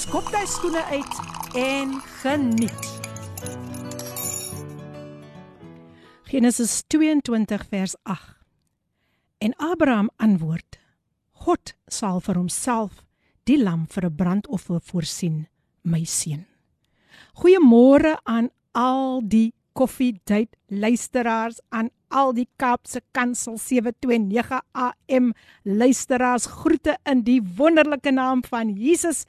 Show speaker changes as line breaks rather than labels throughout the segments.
skop jy skoene uit en geniet. Genesis 22 vers 8. En Abraham antwoord: God sal vir homself die lam vir 'n brandoffer voorsien, my seun. Goeiemôre aan al die koffiedייט luisteraars aan al die Kaapse Kansel 729 AM luisteraars groete in die wonderlike naam van Jesus.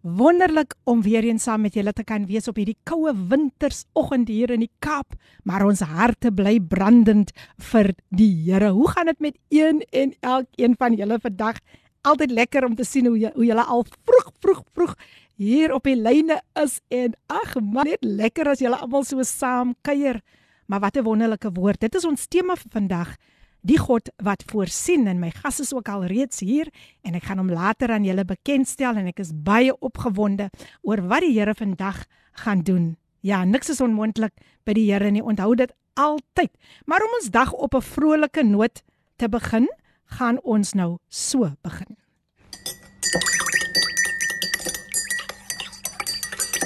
Wonderlik om weer eens saam met julle te kan wees op hierdie koue wintersoggend hier in die Kaap, maar ons harte bly brandend vir die Here. Hoe gaan dit met een en elkeen van julle vandag? Altyd lekker om te sien hoe jy, hoe julle al vroeg vroeg vroeg hier op die lyne is en ag man net lekker as julle almal so saam kuier. Maar wat 'n wonderlike woord. Dit is ons tema vir vandag. Die God wat voorsien en my gas is ook al reeds hier en ek gaan hom later aan julle bekendstel en ek is baie opgewonde oor wat die Here vandag gaan doen. Ja, niks is onmoontlik by die Here nie. Onthou dit altyd. Maar om ons dag op 'n vrolike noot te begin, gaan ons nou so begin.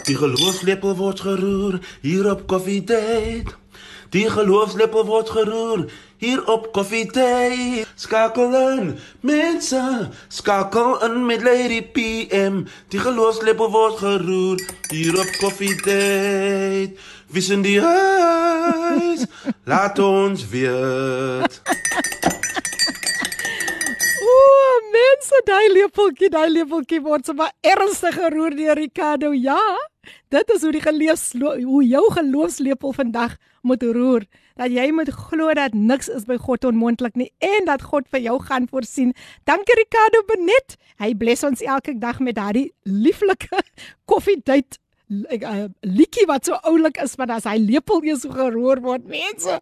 Die geloofslepel word geroer hier op Coffee Date. Die geloofslepel word geroer hier op Coffee Date. Skakel in, mense, skakel in met Lady PM. Die geloofslepel word geroer hier op Coffee Date. Wie sien die huis? Laat ons weet.
Ooh, mense, daai lepeltjie, daai lepeltjie word sommer ernstig geroer deur Ricardo. Ja, dit is hoe die geleefs hoe jou geloofslepel vandag moet roer Dat jy moet glo dat niks is by God onmoontlik nie en dat God vir jou gaan voorsien. Dankie Ricardo Benet. Hy bless ons elke dag met daardie lieflike koffiedייט ek uh, liedjie wat so oulik is maar as hy lepel eers so geroer word mense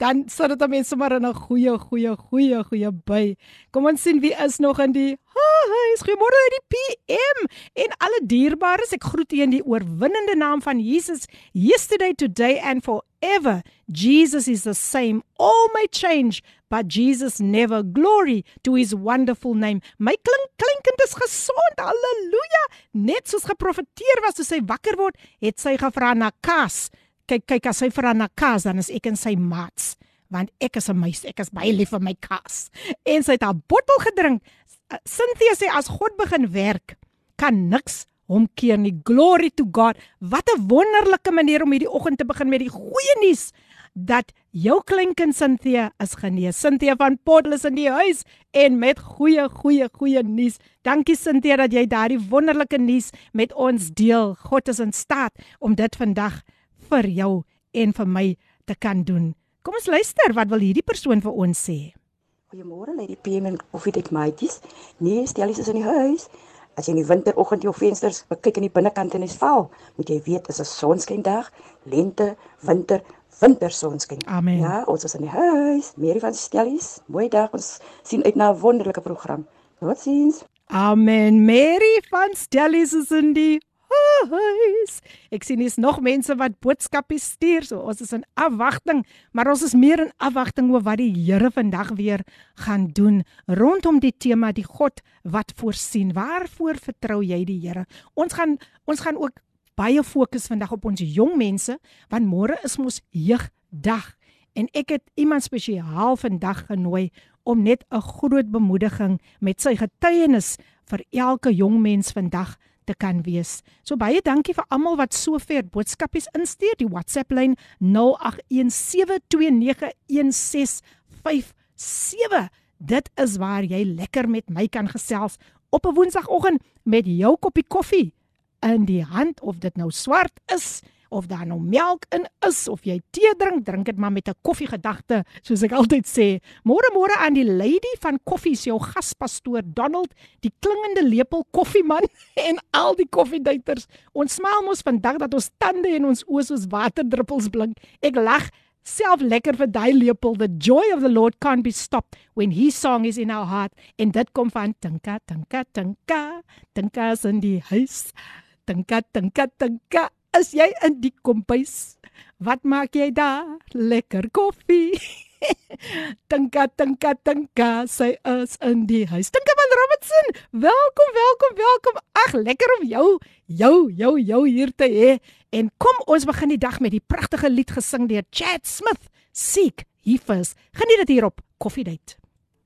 dan sit dit mense maar in 'n goeie goeie goeie goeie by kom ons sien wie is nog in die Hi, goeiemôre uit die PM en alle dierbares. Ek groet u in die oorwinnende naam van Jesus. Yesterday, today and forever. Jesus is the same. All may change, but Jesus never. Glory to his wonderful name. My klink klinkend is gesond. Halleluja. Net soos geprofeteer was toe sy wakker word, het sy gevra na Kas. Kyk, kyk as sy vra na Kas, dan is ek in sy maats want ek is 'n meisie, ek is baie lief vir my kas. En sy het haar bottel gedrink. Cynthia sê as God begin werk, kan niks omkeer nie. Glory to God. Wat 'n wonderlike manier om hierdie oggend te begin met die goeie nuus dat jou kleinkind Cynthia is genees. Cynthia van Portland is in die huis en met goeie goeie goeie nuus. Dankie Cynthia dat jy daardie wonderlike nuus met ons deel. God is in staat om dit vandag vir jou en vir my te kan doen. Kom ons luister wat wil hierdie persoon vir ons sê.
Goeiemôre Lady PM en koffiedייט maatjies. Nee, stellies is in die huis. As jy in die winteroggend jou vensters kyk in die binnekant en dit val, moet jy weet dit is 'n sonskyndag, lente, winter, winter sonskyn.
Amen.
Ja, ons is in die huis. Mary van Stellies, mooi dag. Ons sien uit na 'n wonderlike program. Totsiens.
Amen. Mary van Stellies is in die huis. Ek sien hier's nog mense wat boodskappe stuur. So ons is in afwagting, maar ons is meer in afwagting oor wat die Here vandag weer gaan doen rondom die tema die God wat voorsien. Waarvoor vertrou jy die Here? Ons gaan ons gaan ook baie fokus vandag op ons jong mense want môre is mos jeugdag en ek het iemand spesiaal vandag genooi om net 'n groot bemoediging met sy getuienis vir elke jong mens vandag te kan wees. So baie dankie vir almal wat sover boodskapies instuur. Die WhatsApp lyn 0817291657. Dit is waar jy lekker met my kan gesels op 'n woensdagoggend met jou koppie koffie in die hand of dit nou swart is of daar nou melk in is of jy tee drink, drink dit maar met 'n koffiegedagte, soos ek altyd sê. Môre môre aan die lady van koffie, jou gaspastoor Donald, die klingende lepel koffieman en al die koffieduiters. Ons smaal mos vandag dat ons tande en ons oë soos waterdruppels blink. Ek lag self lekker vir daai lepel the joy of the lord can't be stopped when his song is in our heart en dit kom van tinka tinka tinka tinka is in die huis tinka tinka tinka is jy in die kompuis wat maak jy daar lekker koffie tinka tinka tinka sy is in die huis tinka van Robertson welkom welkom welkom ag lekker om jou jou jou jou hier te hê En kom ons begin die dag met die pragtige lied gesing deur Chad Smith, Seek He First. Geniet dit hier op Coffee Date.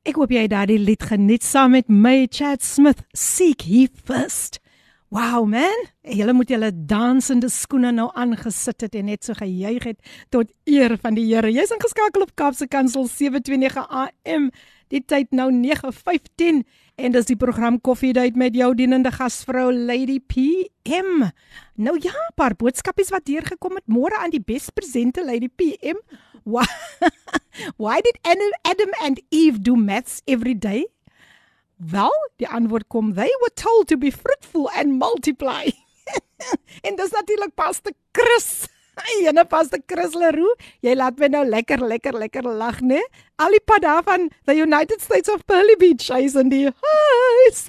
Ek hoop jy het daardie lied geniet saam met my Chad Smith, Seek He First. Wow man, julle moet julle dansende skoene nou aangesit het en net so gejuig het tot eer van die Here. Jy's ingeskakel op Kapse Kansel 729 AM. Die tyd nou 9:15 en dis die program Coffee Date met jou dienende gasvrou Lady PM. Nou ja, paar boodskapies wat hier gekom het môre aan die bespresente Lady PM. Why, why did Adam and Eve do maths every day? Wel, die antwoord kom, they were told to be fruitful and multiply. en dis natuurlik pas te Chris. Jene pas te Chris Leroux. Jy laat my nou lekker lekker lekker lag, né? Al die pad daar van the United States of Pearly Beach is in die huis.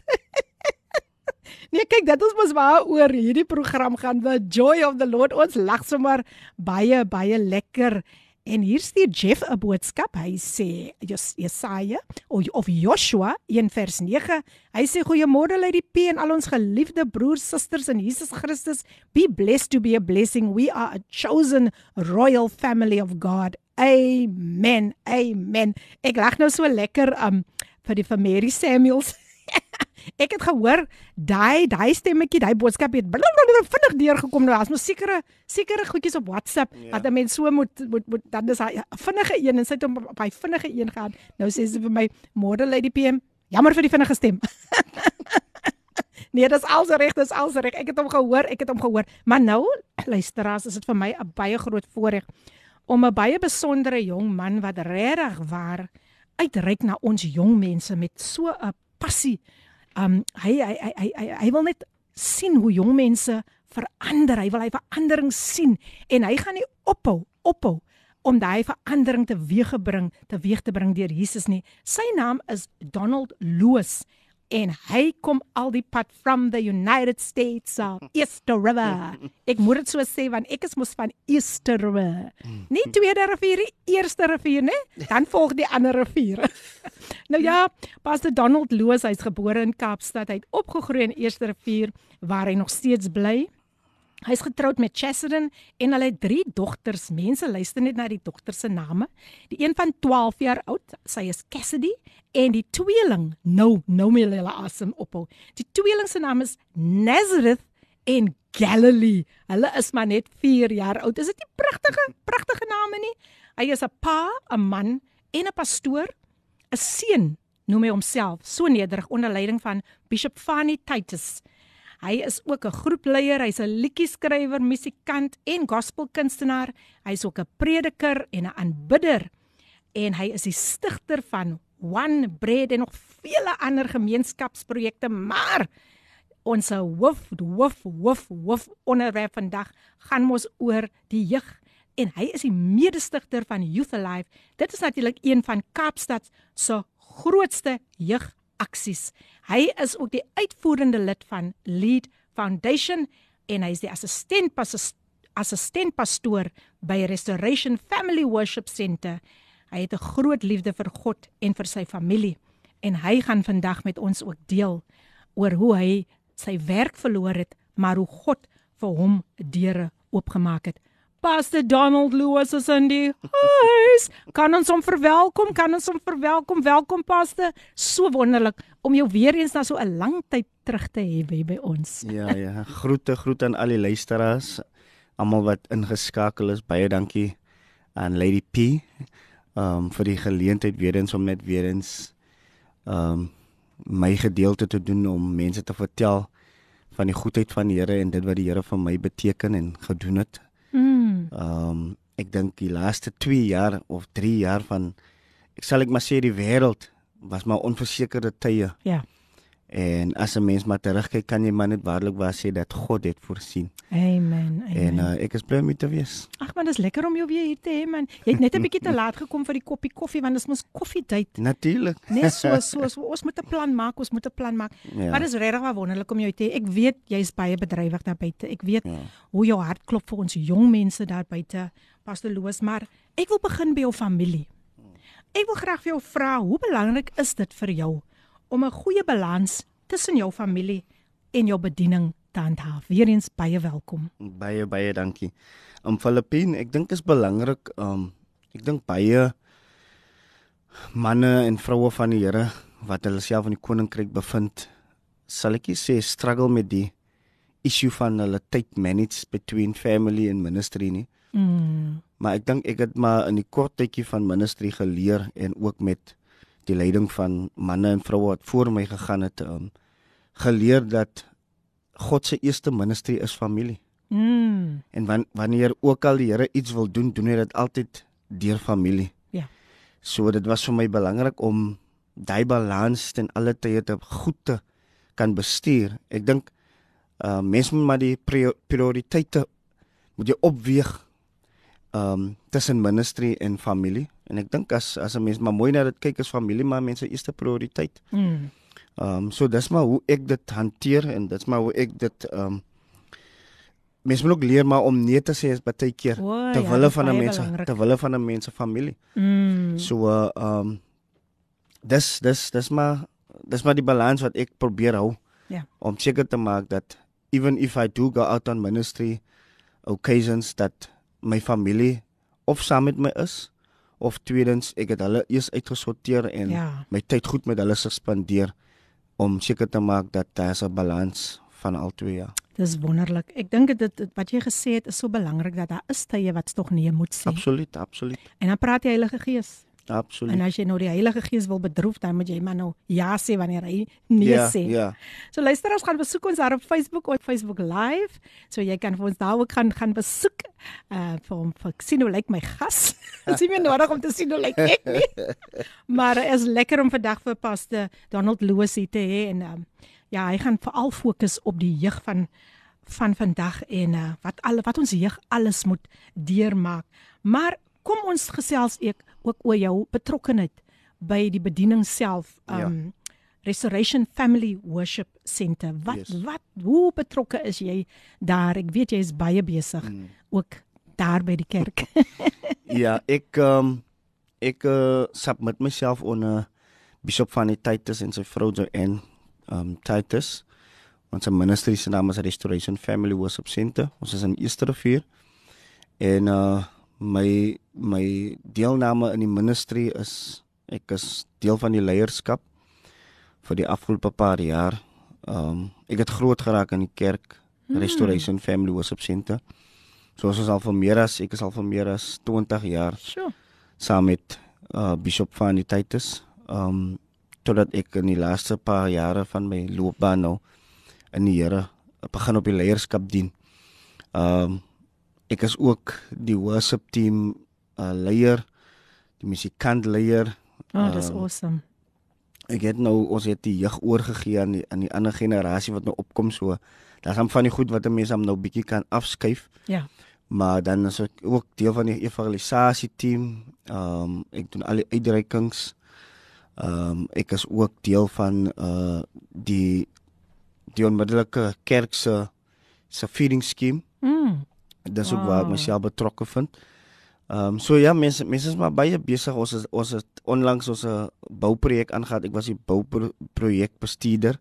nee, kyk, dit is mos waar oor hierdie program gaan, the joy of the Lord. Ons lag sommer baie baie lekker. En hier stuur Jeff 'n boodskap. Hy sê Jesaja of Joshua 1 vers 9. Hy sê goeiemôre uit die P en al ons geliefde broers, susters in Jesus Christus. Be blessed to be a blessing. We are a chosen royal family of God. Amen. Amen. Ek lag nou so lekker um vir die Mary Samuels. ek het gehoor daai daai stemmetjie, daai boodskap het vinnig deurgekom nou. As mos sekere sekere goedjies op WhatsApp ja. wat 'n mens so moet moet moet dan is hy vinnige een en sy het hom op hy vinnige een gehad. Nou sê sy vir my, "Môre Lady PM, jammer vir die vinnige stem." nee, dis als reg, dis als reg. Ek het hom gehoor, ek het hom gehoor. Maar nou, luisteraars, is dit vir my 'n baie groot voorreg om 'n baie besondere jong man wat regtig waar uitreik na ons jong mense met so 'n passie um hy hy hy hy hy, hy wil net sien hoe jong mense verander. Hy wil hy verandering sien en hy gaan nie ophou ophou om daai verandering teweeggebring teweeg te bring deur Jesus nie. Sy naam is Donald Loos en hy kom al die pad from the United States of Easter River. Ek moet dit so sê want ek is mos van Easter River. Nie tweede rivier, eerste rivier, né? Dan volg die ander riviere. nou ja, Pastor Donald Loos, hy's gebore in Kaapstad. Hy het opgegroei in Eerste Rivier waar hy nog steeds bly. Hy's getroud met Chesedin en hulle het drie dogters. Mense luister net na die dogters se name. Die een van 12 jaar oud, sy is Cassidy en die tweeling, nou nou my hulle asem ophou. Die tweeling se naam is Nazareth en Galilee. Hulle is maar net 4 jaar oud. Is dit nie pragtige pragtige name nie? Hy is 'n pa, 'n man en 'n pastoor, 'n seun noem hy homself, so nederig onder leiding van Bishop Fanny Titus. Hy is ook 'n groepleier, hy's 'n liedjie-skrywer, musikant en gospelkunstenaar. Hy's ook 'n prediker en 'n aanbidder. En hy is die stigter van One Bread en nog vele ander gemeenskapsprojekte, maar ons hoof hoof hoof hoof onderwerp vandag gaan mos oor die jeug en hy is die mede-stigter van Youth Alive. Dit is natuurlik een van Kaapstad se grootste jeugaksies. Hy is ook die uitvoerende lid van Lead Foundation en hy is die assistent assistent pastoor by Restoration Family Worship Center. Hy het 'n groot liefde vir God en vir sy familie en hy gaan vandag met ons ook deel oor hoe hy sy werk verloor het, maar hoe God vir hom deure oopgemaak het. Pastor Donald Lewis is in die huis. Kan ons hom verwelkom? Kan ons hom verwelkom? Welkom Pastor. So wonderlik om jou weer eens na so 'n lang tyd terug te hê by ons.
Ja, ja. Groete, groete aan al die luisteraars, almal wat ingeskakel is. Baie dankie aan Lady P um vir die geleentheid weer eens om net weer eens um my gedeelte te doen om mense te vertel van die goedheid van die Here en dit wat die Here vir my beteken en gedoen het. Ehm um, ek dink die laaste 2 jaar of 3 jaar van ek sal ek maar sê die wêreld was maar onversekerde tye.
Ja.
En as 'n mens maar terugkyk, kan jy maar net waarlik waar sê dat God het voorsien.
Amen. Amen.
En uh, ek is bly om te wees.
Ag man, dis lekker om jou weer hier te hê man. Jy het net 'n bietjie te laat gekom vir die koppie koffie want dit is mos koffietyd.
Natuurlik.
Net so so, so ons moet 'n plan maak, ons moet 'n plan maak.
Ja.
Maar dit is regtig waar wonderlik om jou te hê. Ek weet jy's baie bedrywig daar buite. Ek weet
Ja.
hoe jou hart klop vir ons jong mense daar buite. Pastor Loos, maar ek wil begin by jou familie. Ek wil graag vir jou vra, hoe belangrik is dit vir jou om 'n goeie balans tussen jou familie en jou bediening te handhaaf? Weereens baie welkom.
Baie baie dankie. Om Filippine, ek dink is belangrik um ek dink baie manne en vroue van die Here wat hulle self in die koninkryk bevind, sal ek sê struggle met die issue van hulle tyd manage between family and ministry nie.
Mm.
Maar ek dink ek het maar in die kort tydjie van ministry geleer en ook met die leiding van manne en vroue wat voor my gegaan het, um geleer dat God se eerste ministry is familie.
Mm.
En wan, wanneer ook al die Here iets wil doen, doen hy dit altyd deur familie.
Ja.
So dit was vir my belangrik om daai balans ten alle tye te goed te kan bestuur. Ek dink uh mense moet maar die prio- prioriteite moet jy opweeg um tussen ministry en familie. En ek dink as as 'n mens maar mooi na dit kyk is familie maar mense eerste prioriteit.
Mm.
Ehm um, so dis maar hoe ek dit hanteer en dit's maar hoe ek dit ehm um, mens moet ook leer maar om nee te sê is baie keer
O,
ter
ja,
wille
dis
van 'n mens ter wille van 'n mens se familie.
Mm.
So uh, ehm um, dis dis dis maar dis maar die balans wat ek probeer hou.
Ja.
Om seker te maak dat even if I do go out on ministry occasions dat my familie of saam met my is of tweedens ek het hulle eers uitgesorteer en
Ja.
my tyd goed met hulle spandeer om seker te maak dat daar 'n balans van al twee ja.
Dis wonderlik. Ek dink dit wat jy gesê het is so belangrik dat daar is tye wat tog nee moet sê.
Absoluut, absoluut.
En dan praat die Heilige Gees. En
Absoluut.
as jy nou die Heilige Gees wil bedroef, dan moet jy maar nou ja sê wanneer hy nee
ja,
sê.
ja.
So luisteraars gaan besoek ons daar op Facebook op Facebook Live. So jy kan vir ons daar ook gaan gaan besoek. Uh vir hom vir sien hoe lyk my gas. Dit is nie meer nodig om te sien hoe lyk ek nie. Maar is lekker om vandag vir Pastor Donald Loos hier te hê en um, ja, hy gaan veral fokus op die jeug van van vandag en uh, wat al wat ons jeug alles moet deurmaak. Maar kom ons gesels ek ook oor jou betrokkeheid by die bediening self.
Ja.
Um Restoration Family Worship Center. Wat
Yes.
wat hoe betrokke is jy daar? Ek weet jy is baie besig mm. ook daar by die kerk.
ja, ek um, ek uh, submit myself onder Bishop van die Titus en sy vrou Joanne ehm um, Titus. Ons ministry se naam is Restoration Family Worship Center. Ons is in Easterrivier. En uh my my deelname in die ministry is ek is deel van die leierskap vir die afgelope paar jaar. Ehm um, ek het groot geraak in die kerk Restoration Family Worship Center. So ons is al vir meer as ek is al vir meer as 20 jaar
Sjoe.
saam met uh Bishop van die Titus. Um totdat ek in die laaste paar jare van my loopbaan nou in die Here begin op die leierskap dien. Um ek is ook die worship team uh leier, die musikant leier.
Oh, dis
Ehm,
awesome.
Ek het nou ons het die jeug oorgegee aan die aan die ander generasie wat nou opkom so. Daar's dan van die goed wat 'n mens hom nou bietjie kan afskuif.
Ja.
Maar dan is ek ook deel van die evangelisasie team. Ehm um, ek doen al die uitreikings. Ehm um, ek is ook deel van uh die die onmiddellike kerk se se feeding scheme.
Mm.
Dis ook waar ek
Wow.
myself betrokke vind. Ehm um, so ja, mense mense is maar baie besig. Ons is ons het onlangs ons 'n bouprojek aangegaan. Ek was die bouprojek bestuurder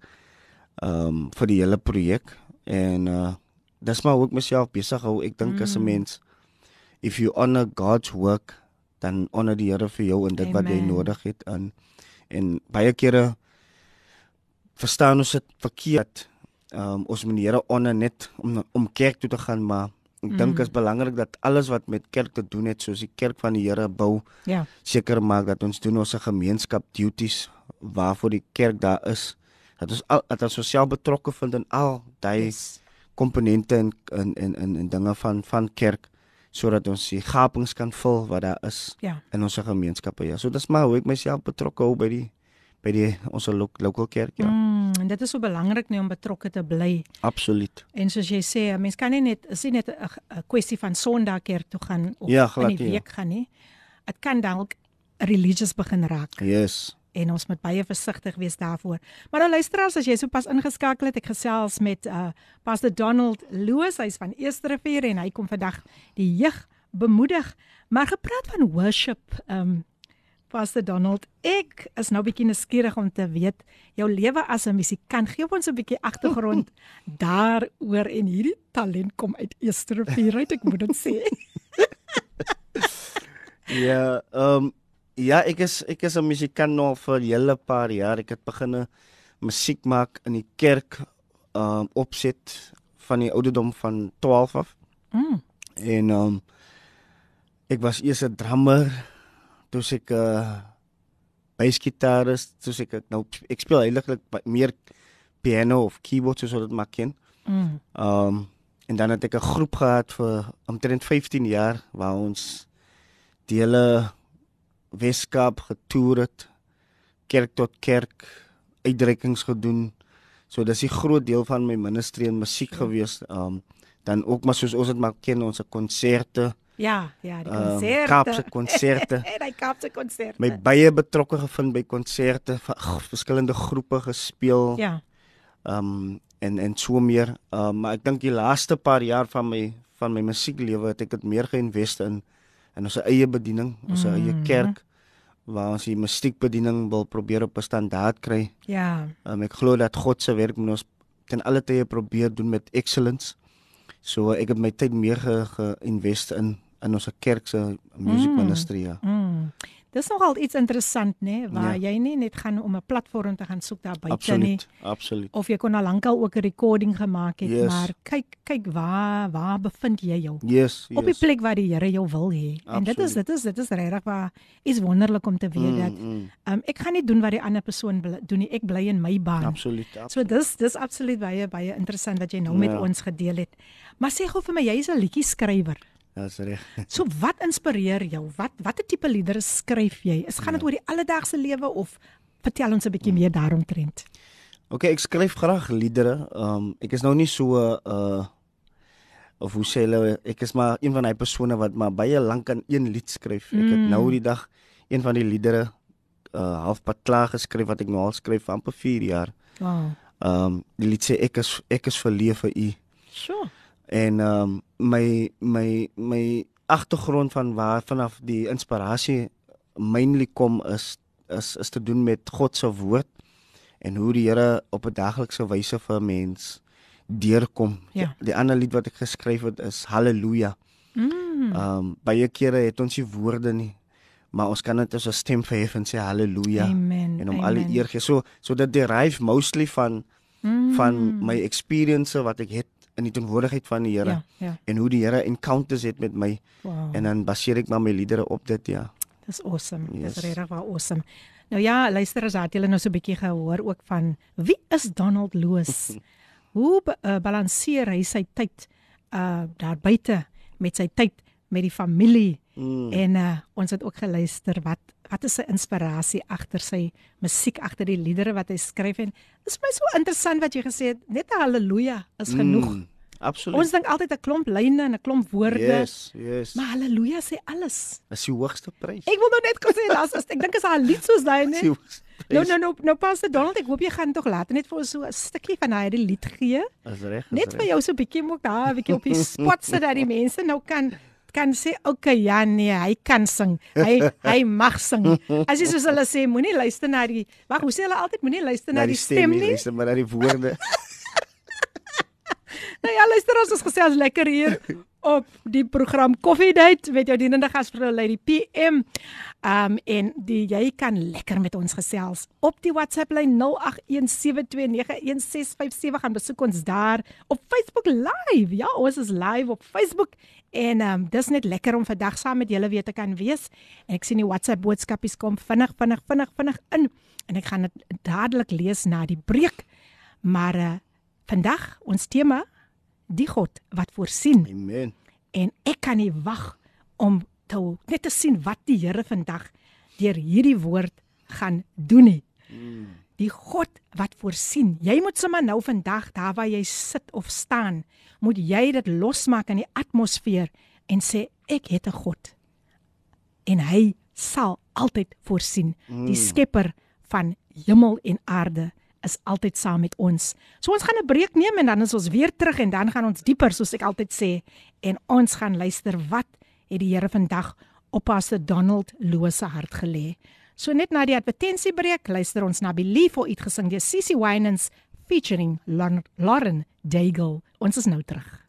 ehm um, vir die hele projek en uh dis maar ek myself besig hou. Ek dink as 'n
Mm.
mens if you honor God's work, dan honor die Here vir jou en dit wat jy
Amen.
nodig het en en baie kere verstaan ons dit verkeerd. Ehm um, ons moet die Here honor net om om kerk toe te gaan, maar ek mm. dink is belangrik dat alles wat met kerk te doen het, soos die kerk van die Here bou,
Ja.
seker maak dat ons doen ons gemeenskap duties waarvoor die kerk daar is. Dat ons al dat ons osself betrokke vind in al daai
Yes.
komponente en en en en, en dinge van van kerk sodat ons die gapings kan vul wat daar is
Ja.
in ons gemeenskappe ja. So dis maar hoe ek myself betrokke hou by die by die ons lo local kerk ja. Mm.
En dit is so belangrik nie om betrokke te bly.
Absoluut.
En soos jy sê, 'n mens kan nie net is nie net 'n kwessie van Sondag kerk toe gaan of
Ja,
in
glad
die
nie, ja.
week gaan nie. Dit kan dalk religious begin raak
Yes.
en ons moet baie versigtig wees daarvoor. Maar nou luisteraars, as jy sopas ingeskakel het, ek gesels met uh Pastor Donald Loos, hy's van Eersterivier en hy kom vandag die jeug bemoedig. Maar gepraat van worship, um Pastor Donald, ek is nou bietjie nuuskierig om te weet jou lewe as 'n musikant. Gee ons 'n bietjie agtergrond daaroor en hierdie talent kom uit Eersterivier uit, ek moet dit sê.
Ja, ehm um, ja, ek is ek is 'n musikant nou vir 'n hele paar jaar. Ek het begin musiek maak in die kerk ehm um, opset van die ouderdom van 12 af.
Mm.
En ehm um, ek was eers 'n drummer, toe ek 'n uh, bassgitaris, toe ek nou ek speel eintlik meer piano of keyboard soos wat dit maak ken.
Mm.
Um, en dan het ek 'n groep gehad vir omtrent 15 jaar waar ons die hele Weskaap getoer het, kerk tot kerk, uitreikings gedoen. So dis 'n groot deel van my ministry en musiek gewees. Ehm um, dan ook maar soos ons dit maar ken ons konserte,
Ja, ja, die
ehm
konserte.
um, Kaapse konserte.
En hy Kaapse konserte.
my baie betrokke gevind by konserte, van verskillende groepe gespeel.
Ja.
Ehm um, en en so meer. Ehm um, maar ek dink die laaste paar jaar van my van my musieklewe het ek dit meer geïnvest in in ons eie bediening, ons mm. eie kerk waar ons die musiekbediening wil probeer op 'n standaard kry.
Ja.
Um, ek glo dat God se werk moet ons ten alle tye probeer doen met excellence. So ek het my tyd meer ge- geïnvest in in ons kerk se music
Mm.
ministry. Ja.
Mm. Dis nogal iets interessant nê, waar
Ja.
jy nie net gaan om 'n platform te gaan soek daar buite nie
Absoluut. Absoluut.
of jy kon al lankal ook 'n recording gemaak het,
Yes.
maar kyk kyk waar waar bevind jy jou?
Yes, yes.
Op die plek waar die Here jou wil hê. En dit is dit is dit is regtig waar is wonderlik om te weet
Mm,
dat
mm,
um, ek gaan nie doen wat die ander persoon doen nie. Ek bly in my baan.
absoluut.
So
absoluut.
dis dis absoluut baie baie interessant wat jy nou met
Ja.
ons gedeel het. Maar sê gou vir my, jy is 'n liedjie skrywer.
Dis reg.
So wat inspireer jou? Wat watter tipe liedere skryf jy? Is gaan dit
Ja.
oor die alledaagse lewe of vertel ons 'n bietjie meer daaromtrent?
Okay, ek skryf graag liedere. Ehm um, ek is nou nie so uh of hoe sê hulle, ek is maar een van daai persone wat maar baie lank aan een lied skryf. Ek het
Mm.
nou die dag een van die liedere uh halfpad klaar geskryf wat ek nou al skryf vir amper 4 jaar.
Wow.
Ehm um, die lied sê ek is ek is verleef vir u.
Sure.
En ehm um, my my my agtergrond van waar vanaf die inspirasie mainly kom is is is te doen met God se woord en hoe die Here op 'n daglikse wyse vir 'n mens deurkom.
Ja.
Die, die ander lied wat ek geskryf het is Halleluja.
Mm.
Ehm um, baie kere het ons nie woorde nie, maar ons kan net ons stem verhef en sê Halleluja
Amen.
en om alle
amen.
eer gee. So so dit derive mostly van
mm.
van my experience wat ek het in die teenwoordigheid van die Here
Ja, ja.
en hoe die Here encounters het met my
Wow.
en dan baseer ek maar my liedere op dit ja.
Dis awesome. Dis
Yes.
regtig waar awesome. Nou ja, luisteraars, het julle nou so 'n bietjie gehoor ook van wie is Donald Loos? Hoe uh, balanseer hy sy tyd uh daar buite met sy tyd met die familie?
Mm.
En uh, ons het ook geluister wat wat is sy inspirasie agter sy musiek, agter die liedere wat hy skryf en is my so interessant wat jy gesê het, net 'n haleluja is genoeg.
Mm, absoluut.
Ons dink altyd 'n klomp lyne en 'n klomp woorde,
Yes, yes.
maar haleluja sê alles.
Dis die hoogste prys.
Ek wil nou net gesê daar's is- ek dink is 'n lied soos daai net. Nou nou nou nou Pastor Donald, ek hoop jy gaan tog later net vir ons so 'n stukkie van daai lied gee.
Dis reg. is
Net
reg.
vir jou so 'n bietjie moet daar 'n bietjie op die spot sit dat die mense nou kan kan sê okay ja nee hy kan sing. Hy hy mag sing. As jy soos hulle sê moenie luister na die wag hoe sê hulle altyd? Moenie luister na,
Na
die stem nie.
luister maar na die woorde.
nou ja luister ons is gesels lekker hier op die program Coffee Date. Met jou dienende gasvrou Lady PM um en die jy kan lekker met ons gesels op die WhatsApp lyn 0817291657 gaan besoek ons daar op Facebook live. Ja ons is live op Facebook. En um dis net lekker om vandag saam met julle weer te kan wees. En ek sien die WhatsApp boodskapies kom vinnig vinnig vinnig vinnig in. En ek gaan dit dadelik lees na die breek. Maar uh, vandag ons tema die God wat voorsien
Amen.
en ek kan nie wag om te net te sien wat die Here vandag deur hierdie woord gaan doen nie. Die God wat voorsien. Jy moet sommer nou vandag daar waar jy sit of staan, moet jy dit losmaak in die atmosfeer en sê ek het 'n God. En hy sal altyd voorsien. Die skepper van hemel en aarde is altyd saam met ons. So ons gaan 'n breek neem en dan is ons weer terug en dan gaan ons dieper soos ek altyd sê en ons gaan luister wat het die Here vandag op Pastor Donald Loos se hart gelê. So net na die advertensiebreek luister ons na Belief voor uitgesing deur Sissy Winans featuring Lauren Daigle. Ons is nou terug.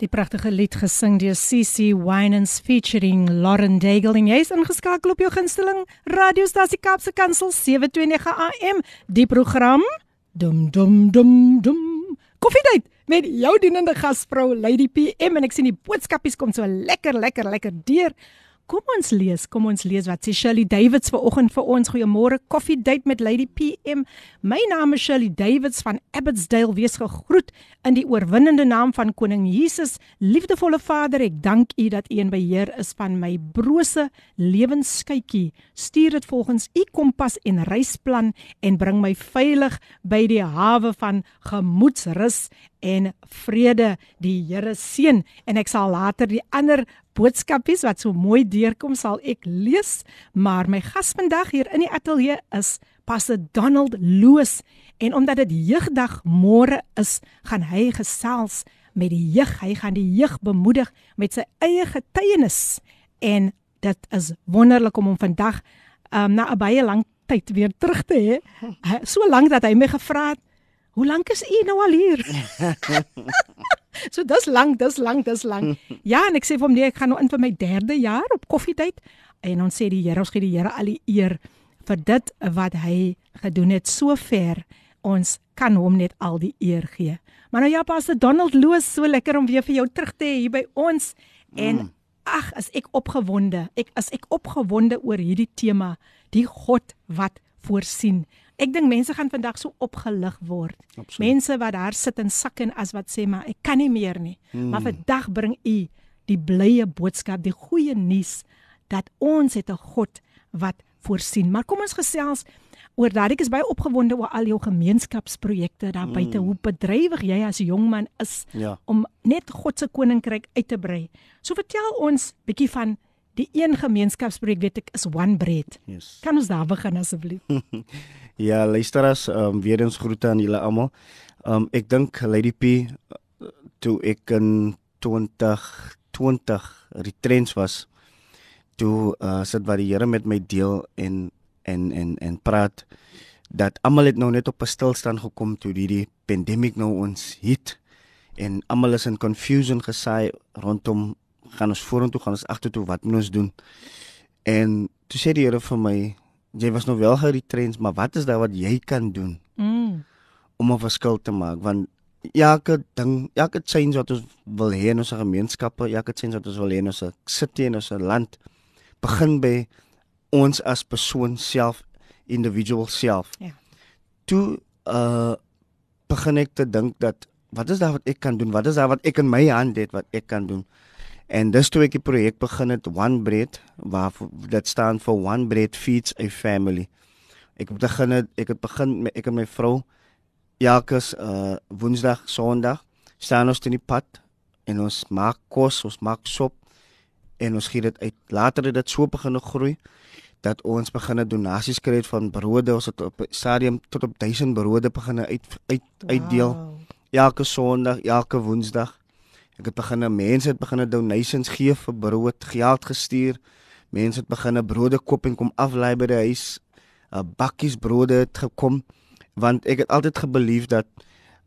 Die pragtige lied gesing deur CC Winans featuring Lauren Daigle en jy's ingeskakel op jou gunsteling radiostasie Kaapse Kansel 729 AM. Die program dum dum dum dum. Koffiedייט met jou dienende gasvrou Lady PM en ek sien die boodskapies kom so lekker lekker lekker deur. Kom ons lees, kom ons lees wat sê Shirley Davids vanoggend vir ons. Goeiemôre, Coffee Date met Lady PM. My naam is Shirley Davids van Abbotsdale. Wees gegroet in die oorwinnende naam van Koning Jesus. Liefdevolle Vader, ek dank U dat U in beheer is van my brose lewensskytjie. Stuur dit volgens U kompas en reisplan en bring my veilig by die hawe van gemoedsrus en vrede. Die Here seën en ek sal later die ander boodskapies wat so mooi deurkom sal ek lees, maar my gas vandag hier in die ateljee is Pastor Donald Loos en omdat dit jeugdag môre is, gaan hy gesels met die jeug. Hy gaan die jeug bemoedig met sy eie getuienis en dit is wonderlik om hom vandag um, na 'n baie lang tyd weer terug te hê. So lank dat hy my gevra het, "Hoe lank is u nou al hier?" So dis lank, dis lank, dis lank. Ja, en ek sê vir hom nee, ek gaan nou in vir my derde jaar op koffietyd en ons sê die Here, ons gee die Here al die eer vir dit wat hy gedoen het sover. Ons kan hom net al die eer gee. Maar nou ja, Pastor Donald Loos, so lekker om weer vir jou terug te hê hier by ons. En ag, as ek opgewonde. Ek as ek opgewonde oor hierdie tema, die God wat voorsien. Ek dink mense gaan vandag so opgelig word.
Absoluut.
Mense wat daar sit en sak en as wat sê maar ek kan nie meer nie. Mm. Maar vandag bring u die blye boodskap, die goeie nuus dat ons het 'n God wat voorsien. Maar kom ons gesels oor dat ek is baie opgewonde oor al jou gemeenskapsprojekte daar buite. Hoe bedrywig jy as jong man is
Ja.
om net God se koninkryk uit te brei. So vertel ons bietjie van die een gemeenskapsprojek weet ek is One Bread.
Yes.
Kan ons daar begin asseblief?
Ja, luisteraars, um, weer eens groete aan julle almal. Um ek dink Lady P uh, toe ek in 2020 retrends was, toe uh, sit wat die Here met my deel en en en en praat dat almal het nou net op 'n stilstand gekom toe hierdie pandemic nou ons hit en almal is in confusion gesaai rondom gaan ons vorentoe gaan ons agtertoe wat moet ons doen en toe sê die Here vir my jy was nou wel geretrends maar wat is daar wat jy kan doen
Mm.
om 'n verskil te maak want elke ding elke change wat ons wil hê in ons gemeenskappe elke change wat ons wil hê in ons city en ons land begin by ons as persoon self individual self
Ja.
toe uh begin ek te dink dat wat is daar wat ek kan doen wat is daar wat ek in my hand het wat ek kan doen en dis toe ek die projek begin het One Bread waar dit staan vir One Bread feeds a family. Ek het begin het, ek het begin met ek en my vrou elke uh woensdag sonderdag staan ons in die pad en ons maak kos ons maak sop en ons gee dit uit. Later het dit so begin groei dat ons begin donasies kry het van brode. Ons het op stadium tot op 1000 brode begin uit uit uitdeel.
Wow.
elke sonderdag elke woensdag ek het begin mense het begin donations gee vir brood geld gestuur mense het begin brode koop en kom aflaai by die huis uh, bakkies brode het gekom want ek het altyd gebelief dat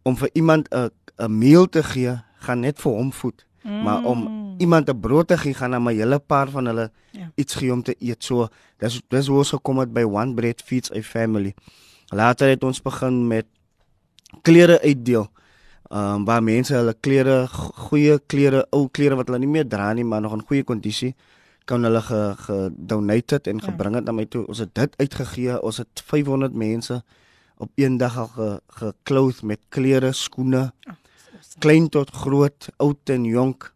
om vir iemand 'n 'n meal te gee gaan net vir hom voed mm. maar om iemand 'n brood te gee gaan aan my hele paar van hulle
Ja.
ja. iets gee om te eet so dis dis hoe ons gekom het by One Bread Feeds a Family later het ons begin met klere uitdeel Ehm um, waar mense hulle klere go- goeie klere, ou klere wat hulle nie meer dra nie, maar nog in goeie kondisie kan hulle ge gedonate het en
Ja.
gebring het na my toe. Ons het dit uitgegee. Ons het 500 mense op een dag al ge gekloth met klere, skoene, klein tot groot, oud en jonk.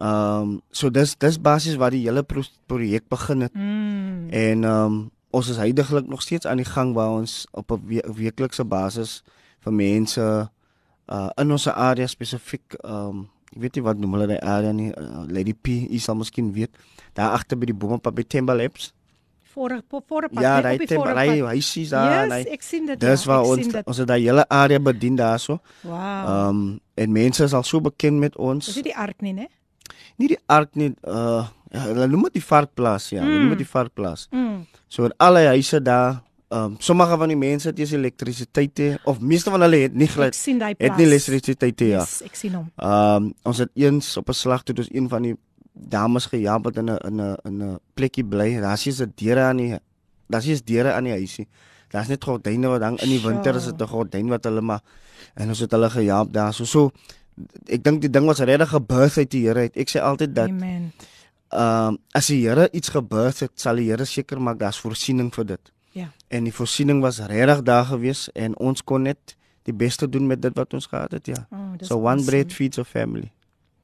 Ehm um, so dis dis basies waar die hele pro projek begin het.
Mm.
En ehm um, ons is heidaglik nog steeds aan die gang waar ons op 'n we weeklikse basis vir mense uh in ons area spesifiek ehm um, ek weet nie wat noem hulle die area nie uh, Lady P is al miskien weet daar agter by die bome by Timber Labs
Voor voor
ja daai
op die
Timber
voorpad.
hy hy sies daar
Yes,
hy
ek sien dit.
dis
ja,
waar ons
dit.
ons het daai hele area bedien daarso
Wow.
ehm um, en mense is al so bekend met ons
Dis nie die ark nie, né?
nie die ark nie uh ja, hulle noem dit die varkplaas ja hulle noem dit die varkplaas
Mm.
So in alle huise daar, ehm um, sommige van die mense het nie elektrisiteit nie of meeste van hulle het nie glad het nie elektrisiteit nie, ja.
Yes, ek sien hom.
Ehm um, ons het eens op 'n slag toe dus een van die dames gehelp wat in 'n in 'n in 'n plekkie bly. Daar's nie 'n deure aan die daar's 'n deure aan die huisie. Daar's net gordyne wat hang in die winter is dit 'n gordyn wat hulle maar en ons het hulle gehelp daar. So so ek dink die ding was regtig gebirth uit die Here uit. Ek sê altyd dat
Amen.
ehm um, as die Here iets gebirth het, sal die Here seker maak daar's voorsiening vir dit. En die voorsiening was regtig daar gewees en ons kon net die beste doen met dit wat ons gehad het, ja.
Oh,
so one
awesome.
bread feeds a family.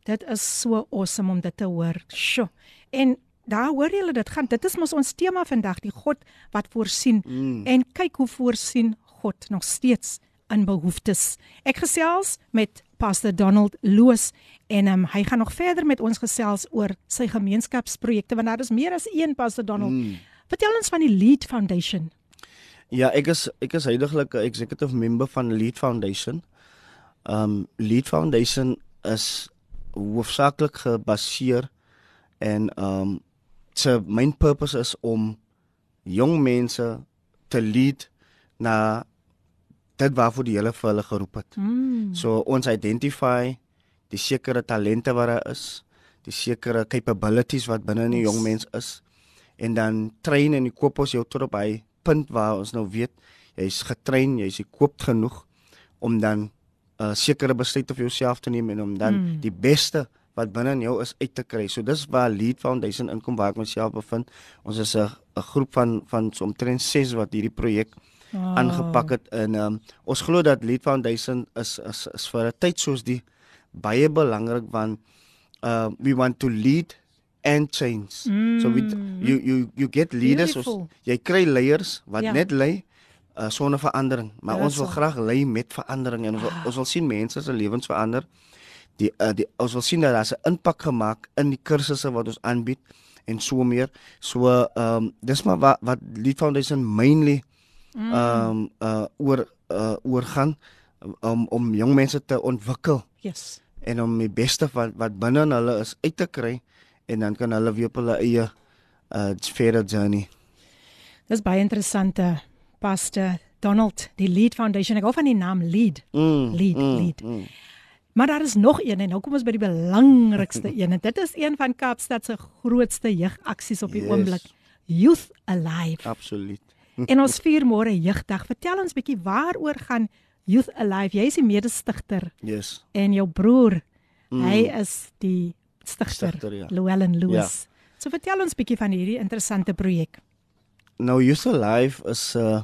Dit is so awesome om dit te hoor. Sjoe. En daar hoor julle dit gaan. Dit is mos ons tema vandag, die God wat voorsien.
Mm.
En kyk hoe voorsien God nog steeds in behoeftes. Ek gesels met Pastor Donald Loos en um, hy gaan nog verder met ons gesels oor sy gemeenskapsprojekte want daar is meer as een Pastor Donald.
Mm.
Vertel ons van die Lead Foundation.
Ja, ek is ek is heidaglik 'n executive member van Lead Foundation. Um Lead Foundation is hoofsaaklik gebaseer en um sy main purpose is om jong mense te lead na dit waarvoor die Here vir hulle geroep het.
Mm.
So ons identify die sekere talente wat daar is, die sekere capabilities wat binne in 'n jong mens is en dan train en koop ons jou tot op hy punt waar ons nou weet jy's getrein, jy's gekoopt genoeg om dan 'n uh, sekere besluit vir jouself te neem en om dan
Mm.
die beste wat binne in jou is uit te kry. So dis waar Lead Foundation inkom waar ek myself bevind. Ons is 'n 'n groep van van so omtrent 6 wat hierdie projek
Oh.
aangepak het en um, ons glo dat Lead Foundation is is is vir 'n tyd soos die baie belangrik want uh we want to lead and change. Mm. So we you you you get leaders ons,
Beautiful.
jy kry leiers wat
Ja.
net lei uh, sonder verandering, maar
Ja,
ons wil
so.
graag lei met verandering en ons wil, ons wil sien mense se lewens verander. Die uh, die ons wil sien dat daar 'n impak gemaak in die kursusse wat ons aanbied en so meer. So ehm um, dis maar wat wat Lead Foundation mainly
Mm.
ehm um, uh oor uh oor gaan om om jong mense te ontwikkel
Yes.
en om die beste wat wat binne in hulle is uit te kry en dan kan hulle weer op hulle eie uh verder journey.
Dis baie interessante Pastor Donald, die Lead Foundation. Ek hou van die naam Lead.
Mm,
Lead,
mm,
lead.
Mm.
Maar daar is nog een en nou kom ons by die belangrikste een en dit is een van Kaapstad se grootste jeugaksies op die
Yes.
oomblik. Youth Alive.
Absoluut.
En ons vier môre jeugdag. Vertel ons bietjie waaroor gaan Youth Alive? Jy is die mede-stigter
Yes.
en jou broer,
Mm.
hy is die stigter,
Stigter, ja.
Llewellyn Loos. So vertel ons bietjie van hierdie interessante projek.
Nou Youth Alive is 'n uh,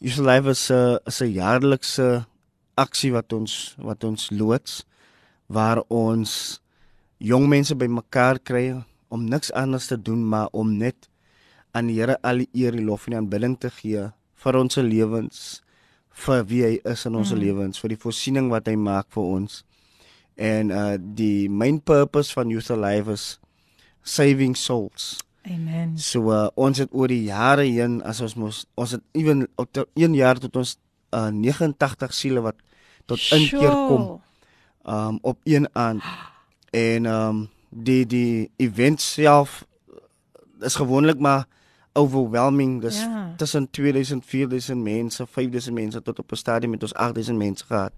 Youth Alive is 'n uh, is 'n jaarlikse aksie wat ons wat ons loods waar ons jong mense bymekaar kry om niks anders te doen maar om net aan die Here al die eer, die lof en die aanbidding te gee vir ons lewens, vir wie hy is in ons. Mm. lewens, vir die voorsiening wat hy maak vir ons. En uh die main purpose van Youth Alive is saving souls.
Amen.
So uh, ons het oor die jare heen as ons mos ons het ewen op ter- een jaar tot ons uh, 89 siele wat tot inkeer kom um op een aand. En um die die event self is gewoonlik maar overwhelming. Dis
Ja.
tussen 2000 4000 mense, 5000 mense tot op 'n stadium met ons 8000 mense gehad.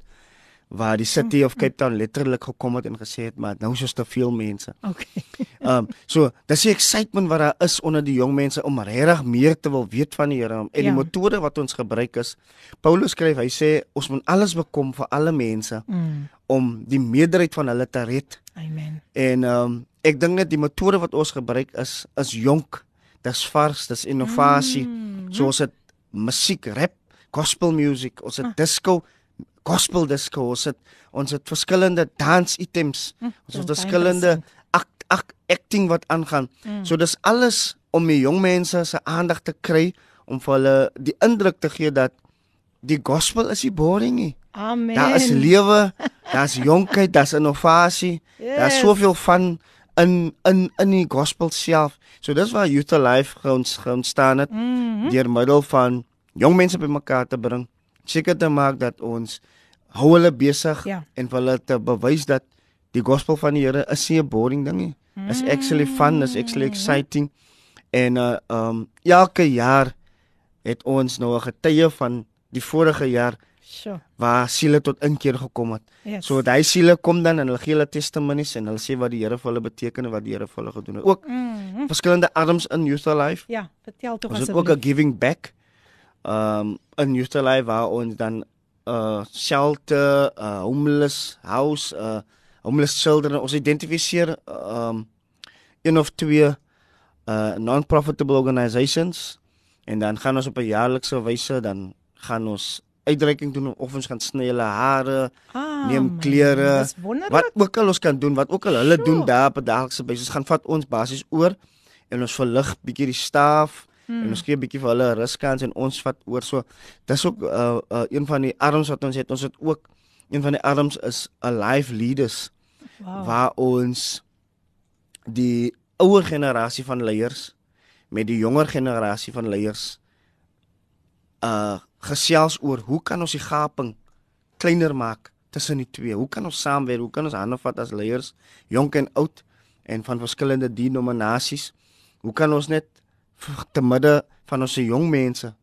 Waar die city of Cape Town letterlik gekom het en gesê het maar nou is ons te veel mense.
Okay.
Um so, dis die excitement wat daar is onder die jong mense om regtig meer te wil weet van die Here en
Ja.
die metode wat ons gebruik is. Paulus skryf, hy sê ons moet alles bekom vir alle mense
Mm.
om die meerderheid van hulle te red.
Amen.
En um ek dink net die metode wat ons gebruik is is jonk. Dis vars, dis innovasie.
Mm.
So ons het musiek, rap, gospel music, ons het
Ah.
disco, gospel disco, ons het ons het verskillende dance items.
Hm,
Ons het verskillende act, act, acting wat aangaan.
Mm.
So dis alles om die jong mense se aandag te kry om vir hulle die indruk te gee dat die gospel is nie boring nie.
Amen.
Daar is lewe, daar's jonkheid, daar's innovasie. Yes. Daar's soveel van in in in die gospel self. So dis waar Youth Alive ons ontstaan het
Mhm.
deur middel van jong mense bymekaar te bring, seker te maak dat ons hou hulle besig
Ja.
en vir hulle te bewys dat die gospel van die Here is nie 'n boring ding nie. Is actually fun, is actually exciting. En uh um elke jaar het ons nou 'n getuie van die vorige jaar
Sure.
waar siele tot inkeer gekom het.
Yes.
So daai siele kom dan en hulle gee hulle testimonies en hulle sê wat die Here vir hulle beteken en wat die Here vir hulle gedoen het. Ook
Mhm.
verskillende arms in Youth Alive.
Ja, vertel tog
Ons het ook 'n
asseblief.
giving back um in Youth Alive waar ons dan uh shelter, uh homeless house, uh homeless children ons identifiseer um een of twee uh non-profitable organisations en dan gaan ons op 'n jaarlikse wyse dan gaan ons uitreiking doen of ons gaan sny hulle hare,
Ah,
neem klere, wat ook al ons kan doen, wat ook al hulle
Sure.
doen daar op 'n daaglikse basis, gaan vat ons basies oor en ons verlig bietjie die staf
Hmm.
en ons gee 'n bietjie vir hulle ruskans en ons vat oor. So dis ook uh, uh een van die arms wat ons het. Ons het ook een van die arms is 'n life leaders
Wow.
waar ons die ouer generasie van leiers met die jonger generasie van leiers uh gesels oor hoe kan ons die gaping kleiner maak tussen die twee? Hoe kan ons saamwerk? Hoe kan ons hande vat as leiers, jonk en oud en van verskillende denominasies? Hoe kan ons net te midde van ons jong mense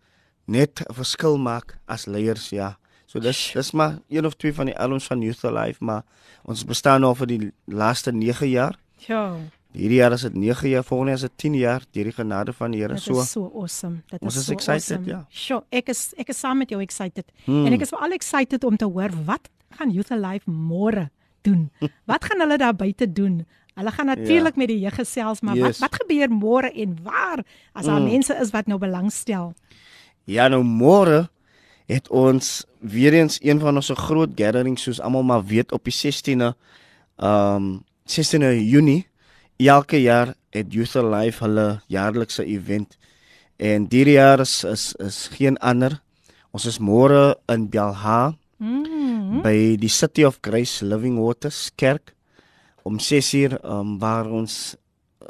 net 'n verskil maak as leiers? Ja. So dis dis maar een of twee van die albums van Youth Alive, maar ons bestaan nou vir die laaste 9 jaar.
Ja,
Hierdie jaar is dit 9 jaar, volgende jaar is dit 10 jaar deur die genade van die Here.
dit
So
is so awesome. Dit is
is
so
excited,
awesome.
ja.
Sure, ek is ek is saam met jou excited.
Hmm.
En ek is veral excited om te hoor wat gaan Youth Alive môre doen. wat gaan hulle daar buite doen? Hulle gaan natuurlik met die jeug gesels, maar
Ja. Yes.
wat wat gebeur môre en waar as daar
Mm.
mense is wat nou belangstel?
Ja, nou môre het ons weer eens een van ons groot gatherings soos almal maar weet op die 16de um 16de Junie elke jaar het Youth Alive hulle jaarlikse event. En hierdie jaar is is is geen ander. Ons is môre in Belha
Mm.
by die City of Grace Living Waters Kerk om 6uur um, waar ons uh,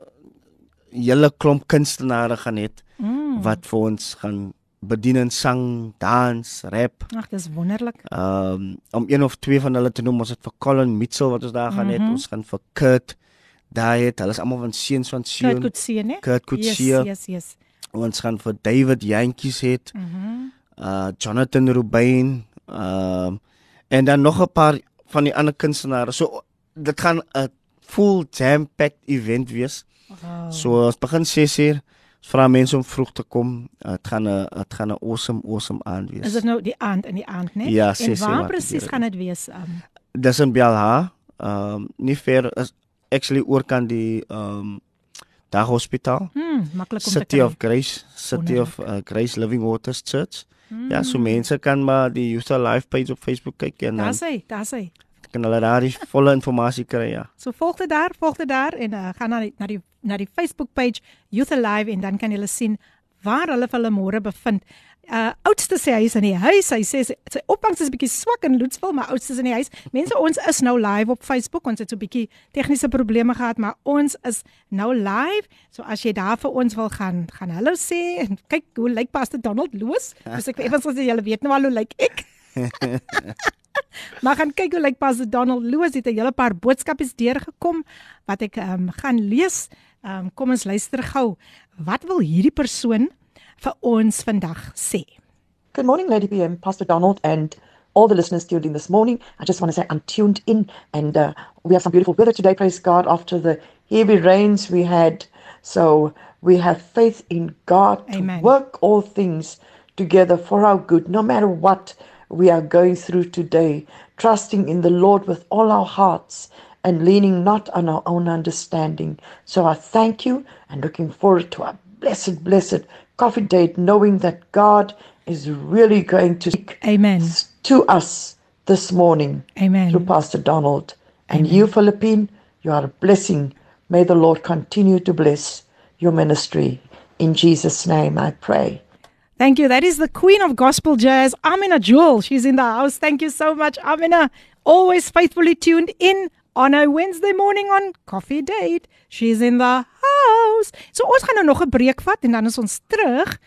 hele klomp kunstenaars gaan hê
Mm.
wat vir ons gaan bedien in sang, dans, rap.
Ag, dis wonderlik.
Ehm um, om een of twee van hulle te noem, ons het vir Colin Mitchell wat ons daar gaan hê,
Mhm.
ons gaan vir Kurt daai het, hulle is almal van seuns van
Kurt
Sion.
Coetzee, né?
Kurt Coetzee.
Yes, yes, yes.
Ons gaan vir David Jantjies het,
Mhm.
uh Jonathan Rubin, ehm um, en dan nog 'n paar van die ander kunstenaars. So dit gaan 'n full jam-packed event wees.
Wow.
So ons begin 6uur. Ons vra mense om vroeg te kom. Dit gaan 'n dit gaan 'n awesome awesome aand wees.
Is dit nou die aand in die aand, né?
Ja,
En
ses uur
waar presies gaan dit wees? Um,
Dis in Belha. Ehm um, nie ver is actually oor kan die ehm um, Dag Hospitaal.
hmm, maklik om te
City
kry.
of Grace, City of uh, Grace Living Waters Church.
Hmm.
Ja, so mense kan maar die Youth Alive page op Facebook kyk en dan
Daar's hy, daar's hy.
Kan hulle daar die volle inligting kry ja.
So volg dit daar, volg dit daar en uh, gaan na die na die na die Facebook page Youth Alive en dan kan jy sien waar hulle hulle môre bevind. Uh oudste sê hy is in die huis. Hy sê sy, opvangs is bietjie swak in Loetsville, maar oudste is in die huis. Mense, ons is nou live op Facebook. Ons het so 'n bietjie tegniese probleme gehad, maar ons is nou live. So as jy daar vir ons wil gaan, gaan hallo sê en kyk hoe lyk Pastor Donald Loos. Dus ek effens as julle weet nou al hoe lyk ek. Maar gaan kyk hoe lyk Pastor Donald Loos het 'n hele paar boodskapies deurgekom wat ek um, gaan lees. Um, kom ons luister gou. Wat wil hierdie persoon vir ons vandag sê?
Good morning, Lady PM, Pastor Donald, and all the listeners tuned in this morning. I just want to say I'm tuned in, and uh, we have some beautiful weather today, praise God, after the heavy rains we had. So we have faith in God
Amen.
to work all things together for our good, no matter what we are going through today, trusting in the Lord with all our hearts and leaning not on our own understanding. So I thank you and looking forward to a blessed, blessed coffee date, knowing that God is really going to speak
Amen.
to us this morning
Amen.
through Pastor Donald. And you, Philippine, you are a blessing. May the Lord continue to bless your ministry. In Jesus' name I pray.
Thank you. That is the queen of gospel jazz, Amina Jewel. She's in the house. Thank you so much, Amina. Always faithfully tuned in on a Wednesday morning on Coffee Date. She's in the house. So ons gaan nou nog 'n breek vat en dan is ons terug.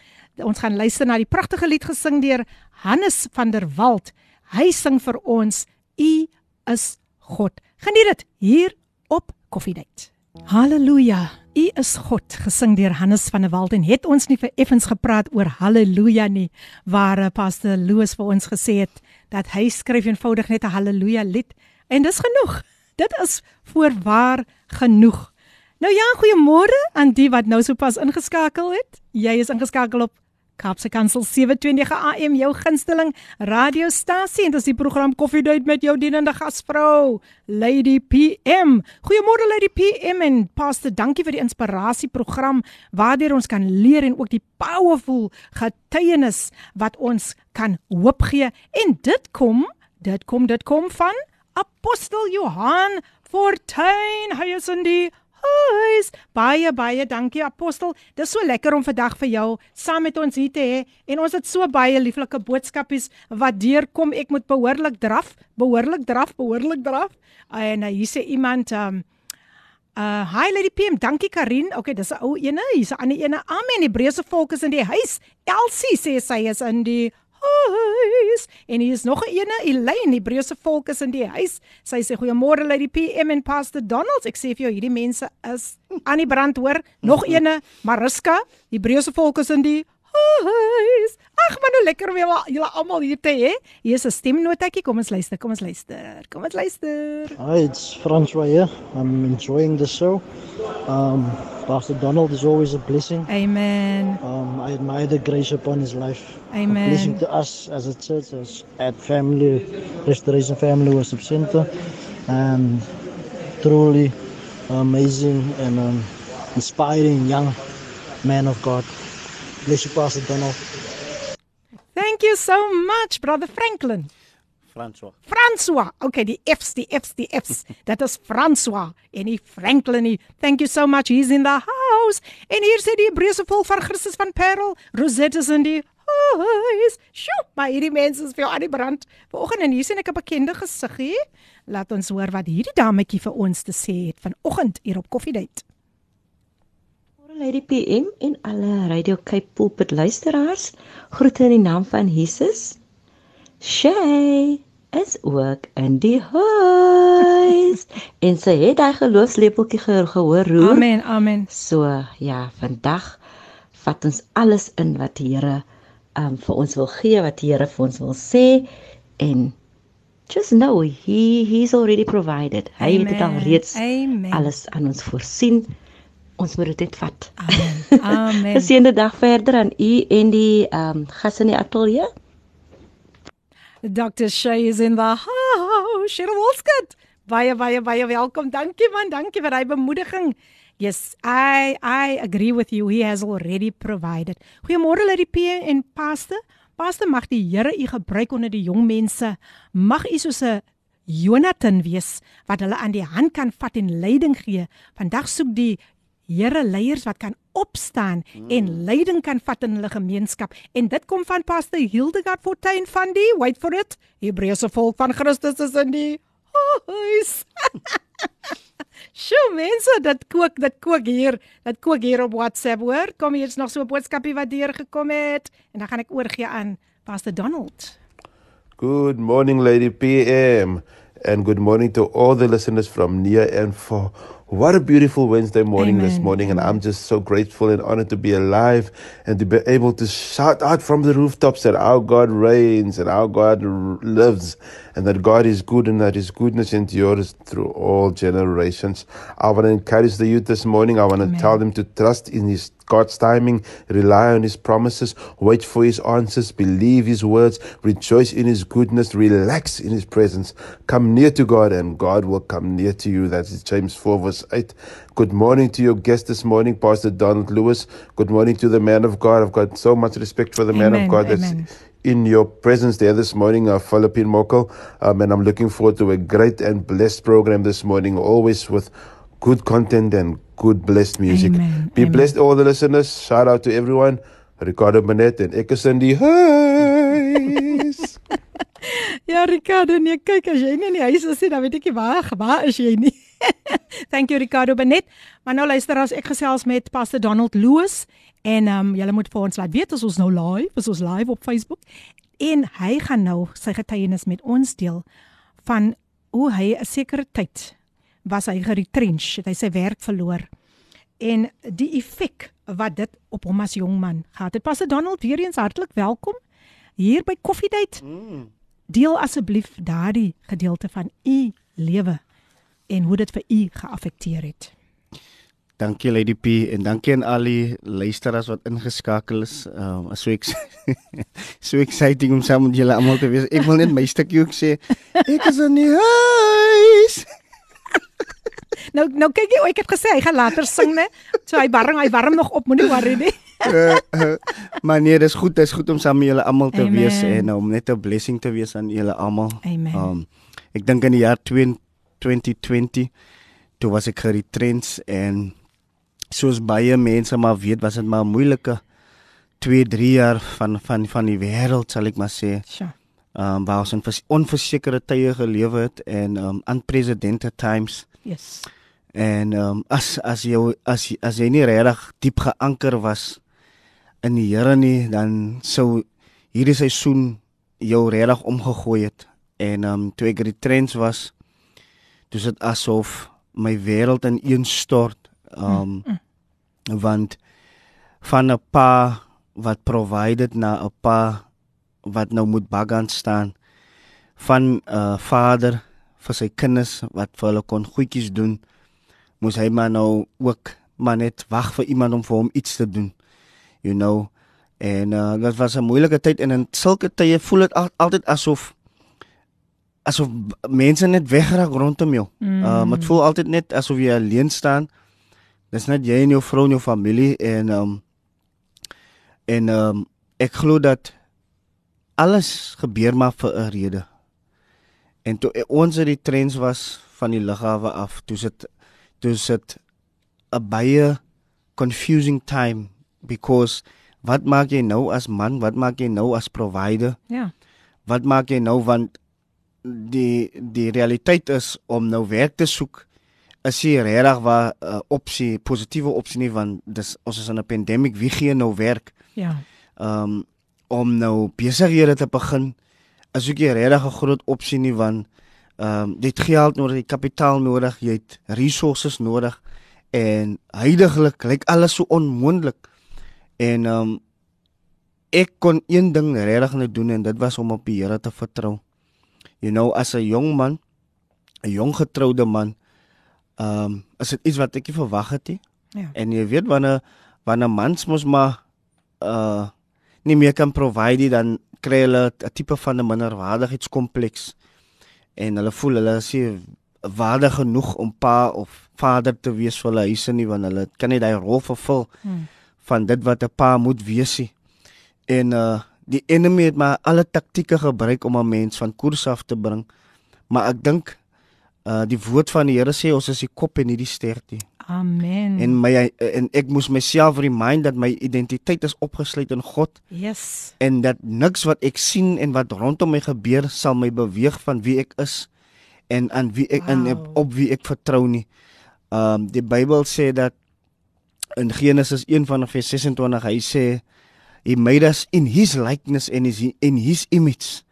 Ons gaan luister na die pragtige lied gesing deur Hannes van der Walt. Hy sing vir ons U is God. Geniet dit hier op Coffee Date. Halleluja. U is God, gesing deur Hannes van der Walt en het ons nie vir effens gepraat oor haleluja nie, waar uh, Pastor Loos vir ons gesê het dat hy skryf eenvoudig net 'n haleluja lied en dis genoeg. Dit is voorwaar genoeg. Nou ja, goeiemôre aan die wat nou sopas ingeskakel het. Jy is ingeskakel op Kaapse Kansel 729 AM jou gunsteling radiostasie en dis die program Koffiedייט met jou dienende gasvrou Lady PM. Goeiemôre Lady PM en Pastor, dankie vir die inspirasie program waardeur ons kan leer en ook die powerful getuienis wat ons kan hoop gee en dit kom, dit kom, dit kom van Apostel Johan Fortuin. Hy is in die huis. Baie baie dankie Apostel. Dis so lekker om vandag vir jou saam met ons hier te hê en ons het so baie lieflike boodskapies wat deurkom. Ek moet behoorlik draf, behoorlik draf, behoorlik draf. En uh, hier sê iemand um Uh hi Lady PM, dankie Karin. Okay, dis 'n ou ene. Hier's 'n ander ene. Amen. Hebreëse volk is in die huis. Elsie sê sy is in die huis. En hier is nog 'n ene, Elaine, Hebreëse volk is in die huis. Sy sê goeiemôre Lady PM en Pastor Donald. Ek sê vir jou hierdie mense is aan die brand hoor. Nog ene, Mariska, Hebreëse volk is in die huis. Ag, maar nou lekker om julle julle almal hier te hê. Hier is 'n stemnotetjie. Kom ons luister, kom ons luister. Kom ons luister.
Hi, it's Francois here. I'm enjoying the show. Um, Pastor Donald is always a blessing.
Amen.
Um, I admire the grace upon his life.
Amen.
A blessing to us as a church, as at family, Restoration Family Worship Center, and truly amazing and um, inspiring young man of God. Bless you, Pastor Donald.
Thank you so much, brother Franklin.
François.
François. Okay, die F's, die F's, die F's. Dit is François en nie Franklin nie. Thank you so much. He's in the house. En hier sê die Hebreëse volk van Christus van Parel, Rosette is in die huis. Sjoe, maar hierdie mense is vir jou aan die brand. Vanoggend en hier sien ek 'n bekende gesiggie. Laat ons hoor wat hierdie dametjie vir ons te sê het vanoggend hier op Koffiedייט.
Môre Lady PM en alle Radio Cape Pulpit luisteraars. Groete in die naam van Jesus. Shay is ook in die huis. en sy het daai geloofslepeltjie ge gehoor roer.
Amen, amen.
So ja, vandag vat ons alles in wat die Here um vir ons wil gee, wat die Here vir ons wil sê en just know he he's already provided. Hy het dit al
Amen.
reeds
Amen.
alles aan ons voorsien. Ons moet dit net vat.
Amen. Amen.
Geseënde dag verder aan u en die ehm um, gas in die ateljee.
Dr. Shay is in the house. Cheryl Wolskut. Baie baie baie welkom. Dankie man, dankie vir daai bemoediging. Yes, I I agree with you. He has already provided. Goeiemôre Lady P en Pastor. Pastor mag die Here u gebruik onder die jong mense. Mag u soos 'n Jonathan wees wat hulle aan die hand kan vat en leiding gee. Vandag soek die Here leiers wat kan opstaan mm. en leiding kan vat in hulle gemeenskap en dit kom van Pastor Hildegard Fortuin van die wait for it Hebreëse volk van Christus is in die huis. Sjoe mense, dit kook, dit kook hier. Dit kook hier op WhatsApp hoor. Kom hier's nog so 'n boodskapie wat deur gekom het en dan gaan ek oorgie aan Pastor Donald.
Good morning, Lady PM, and good morning to all the listeners from near and far. What a beautiful Wednesday morning this morning, and I'm just so grateful and honored to be alive and to be able to shout out from the rooftops that our God reigns and our God lives, and that God is good and that His goodness endures through all generations. I want to encourage the youth this morning. I want to
Amen.
tell them to trust in His God's timing, rely on His promises, wait for His answers, believe His words, rejoice in His goodness, relax in His presence. Come near to God, and God will come near to you. That's James 4, verse uit. Good morning to your guest this morning, Pastor Donald Lewis. Good morning to the man of God. I've got so much respect for the man of God that's
amen.
in your presence there this morning, uh, Philippine Mokel. Um, and I'm looking forward to a great and blessed program this morning, always with good content and good blessed music.
Amen,
Be
amen.
blessed, all the listeners. Shout out to everyone. Ricardo Burnett and Eka Cindy. Huis.
Ja, Ricardo, nee, kyk as jy nie in die huis is nie, dan weet ek nie waar waar is jy nie. Thank you Ricardo Benet. Maar nou luister as ek gesels met Pastor Donald Loos en ehm um, julle moet vir ons laat weet as ons nou live, as ons live op Facebook en hy gaan nou sy getuienis met ons deel van hoe hy 'n sekere tyd was hy geretrench, het hy sy werk verloor. En die effek wat dit op hom as jong man gehad het. Pastor Donald weer eens hartlik welkom hier by Coffee Date. Mm. Deel asseblief daardie gedeelte van u lewe en hoe dit vir u geaffekteer het.
Dankie Lady P en dankie aan al die luisteraars wat ingeskakel is. Ehm um, so ek so exciting om saam met julle almal te wees. Ek wil net my stukkie ook sê. Ek is in die huis.
Nou nou kyk jy, ek het gesê hy gaan later sing, né? So hy warm, hy warm nog op, moenie worry nie.
uh, uh, maar nee, dis goed, dis goed om saam met julle almal te
Amen.
wees en om net 'n blessing te wees aan julle almal.
Amen.
Um ek dink in die jaar 20 2020 toe was ek geretrench en soos baie mense maar weet, was dit maar moeilike 2, 3 jaar van van van die wêreld sal ek maar sê.
Sjoe.
Um waar ons in vers- onversekerde tye gelewe het en um unprecedented times.
Yes.
En ehm um, as as jy as as jy nie regtig diep geanker was in die Here nie, dan sou hierdie seisoen jou regtig omgegooi het. En ehm um, toe ek retrench was, toe is dit asof my wêreld ineenstort. Ehm um, want van 'n pa wat provided na 'n pa wat nou moet bagan staan van 'n uh, vader vir sy kinders wat vir hulle kon goedjies doen moes hy maar nou ook maar net wag vir iemand om vir hom iets te doen you know en uh, dit was 'n moeilike tyd en in sulke tye voel dit al, altyd asof asof mense net wegraak rondom jou. Mm. Um, dit voel altyd net asof jy alleen staan. Dis net jy en jou vrou en jou familie en um en um ek glo dat alles gebeur maar vir 'n rede. En toe eh, ons uit die trends was van die lughawe af, toe sit toe sit 'n baie confusing time because wat maak jy nou as man? Wat maak jy nou as provider?
Ja.
Wat maak jy nou want die die realiteit is om nou werk te soek is hier regtig waar 'n uh, opsie positiewe opsie nie want dis ons is in 'n pandemie wie gee nou werk
Ja.
um om nou besighede te begin is ook nie regtig 'n groot opsie nie want um jy het geld nodig, jy het kapitaal nodig, jy het resources nodig en heidaglik lyk alles so onmoontlik. En um ek kon een ding regtig net doen en dit was om op die Here te vertrou. You know as 'n jong man, 'n jong getroude man, um is dit iets wat ek nie verwag het nie.
Ja.
En jy weet wanneer wanneer mans mos maar uh nie meer kan provide dan kry hulle 'n tipe van 'n minderwaardigheidskompleks. En hulle voel hulle is nie waardig genoeg om pa of vader te wees vir hulle huise nie want hulle kan nie daai rol vervul
Hmm.
van dit wat 'n pa moet wees nie. En uh die enemy het maar alle taktieke gebruik om 'n mens van koers af te bring. Maar ek dink uh die woord van die Here sê ons is die kop en nie die stert nie.
Amen.
En my en ek moes myself remind dat my identiteit is opgesluit in God
yes.
en dat niks wat ek sien en wat rondom my gebeur sal my beweeg van wie ek is en aan wie ek en op,
Wow.
wie ek vertrou nie. Um die Bybel sê dat in Genesis 1 van vers 26 hy sê he made us in his likeness and his in his image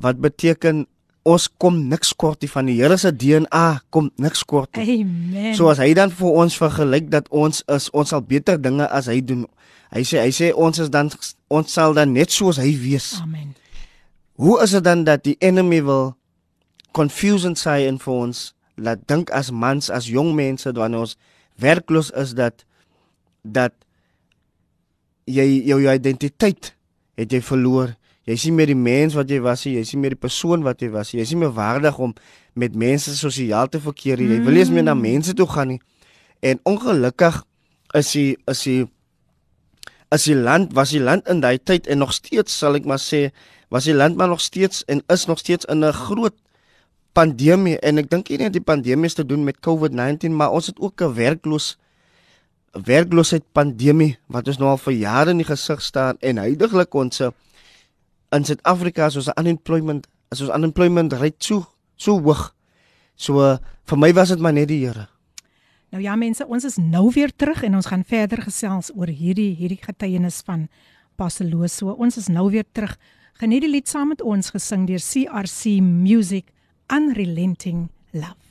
wat beteken ons kom niks kort nie van die Here se DNA kom niks kort nie.
Amen.
So as hy dan vir ons vergelyk dat ons is ons sal beter dinge as hy doen. Hy sê hy sê ons is dan ons sal dan net soos hy wees.
Amen.
Hoe is dit dan dat die enemy wil confusion saai in vir ons laat dink as mans as jong mense wanneer ons werkloos is dat dat jy jou, jou identiteit het jy verloor. Jy sien meer die mens wat jy was, nie, jy sien meer die persoon wat jy was. nie. Jy is nie meer waardig om met mense sosiaal te verkeer nie. Jy wil nie eens meer na
Mm.
mense toe gaan nie. En ongelukkig is die is die is die land was die land in daai tyd en nog steeds sal ek maar sê was die land maar nog steeds en is nog steeds in 'n groot pandemie en ek dink nie net die pandemie is te doen met COVID-19 maar ons het ook 'n werkloos werkloosheid pandemie wat ons nou al vir jare in die gesig staan en huidigelik ons in Suid-Afrika is ons unemployment is ons unemployment rate so so hoog. So uh, vir my was dit maar net die Here.
Nou ja mense, ons is nou weer terug en ons gaan verder gesels oor hierdie hierdie getuienis van Paseloos. So ons is nou weer terug. Geniet die lied saam met ons gesing deur CRC Music Unrelenting Love.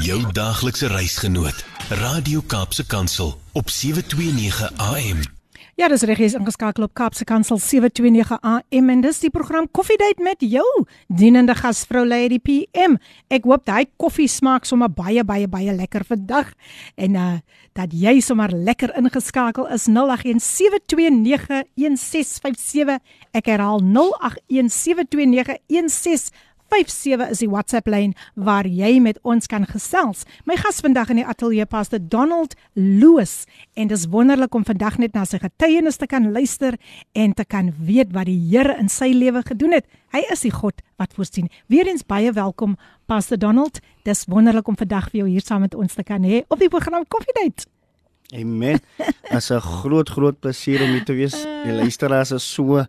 Jou daaglikse reisgenoot, Radio Kaapse Kansel op 729 AM.
Ja, dis reg, jy's ingeskakel op Kaapse Kansel 729 AM en dis die program Koffiedייט met jou, dienende gasvrou Lady PM. Ek hoop daai koffie smaak sommer baie baie baie lekker vandag en uh dat jy sommer lekker ingeskakel is 0817291657. Ek herhaal 0817291657 057 is die WhatsApp lyn waar jy met ons kan gesels. My gas vandag in die ateljee paste Donald Loos en dis wonderlik om vandag net na sy getuienis te kan luister en te kan weet wat die Here in sy lewe gedoen het. Hy is die God wat voorsien. Weereens baie welkom Pastor Donald. Dis wonderlik om vandag vir jou hier saam met ons te kan hê op die program Coffee Date.
Amen. As 'n groot groot plesier om hier te wees. Ah. Die luisteraars is so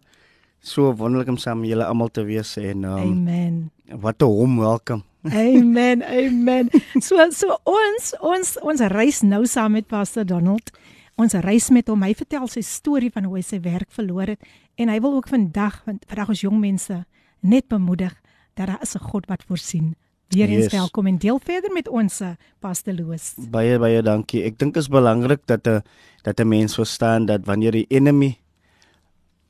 so wonderlik om saam julle almal te wees en um,
Amen.
wat 'n hom welkom.
Amen. Amen. So so ons ons ons reis nou saam met Pastor Donald. Ons reis met hom. Hy vertel sy storie van hoe hy sy werk verloor het en hy wil ook vandag want vandag ons jong mense net bemoedig dat daar is 'n God wat voorsien. Weereens
Yes.
welkom en deel verder met ons eh, Pastor Loos.
Baie baie dankie. Ek dink is belangrik dat 'n dat 'n mens verstaan dat wanneer die enemy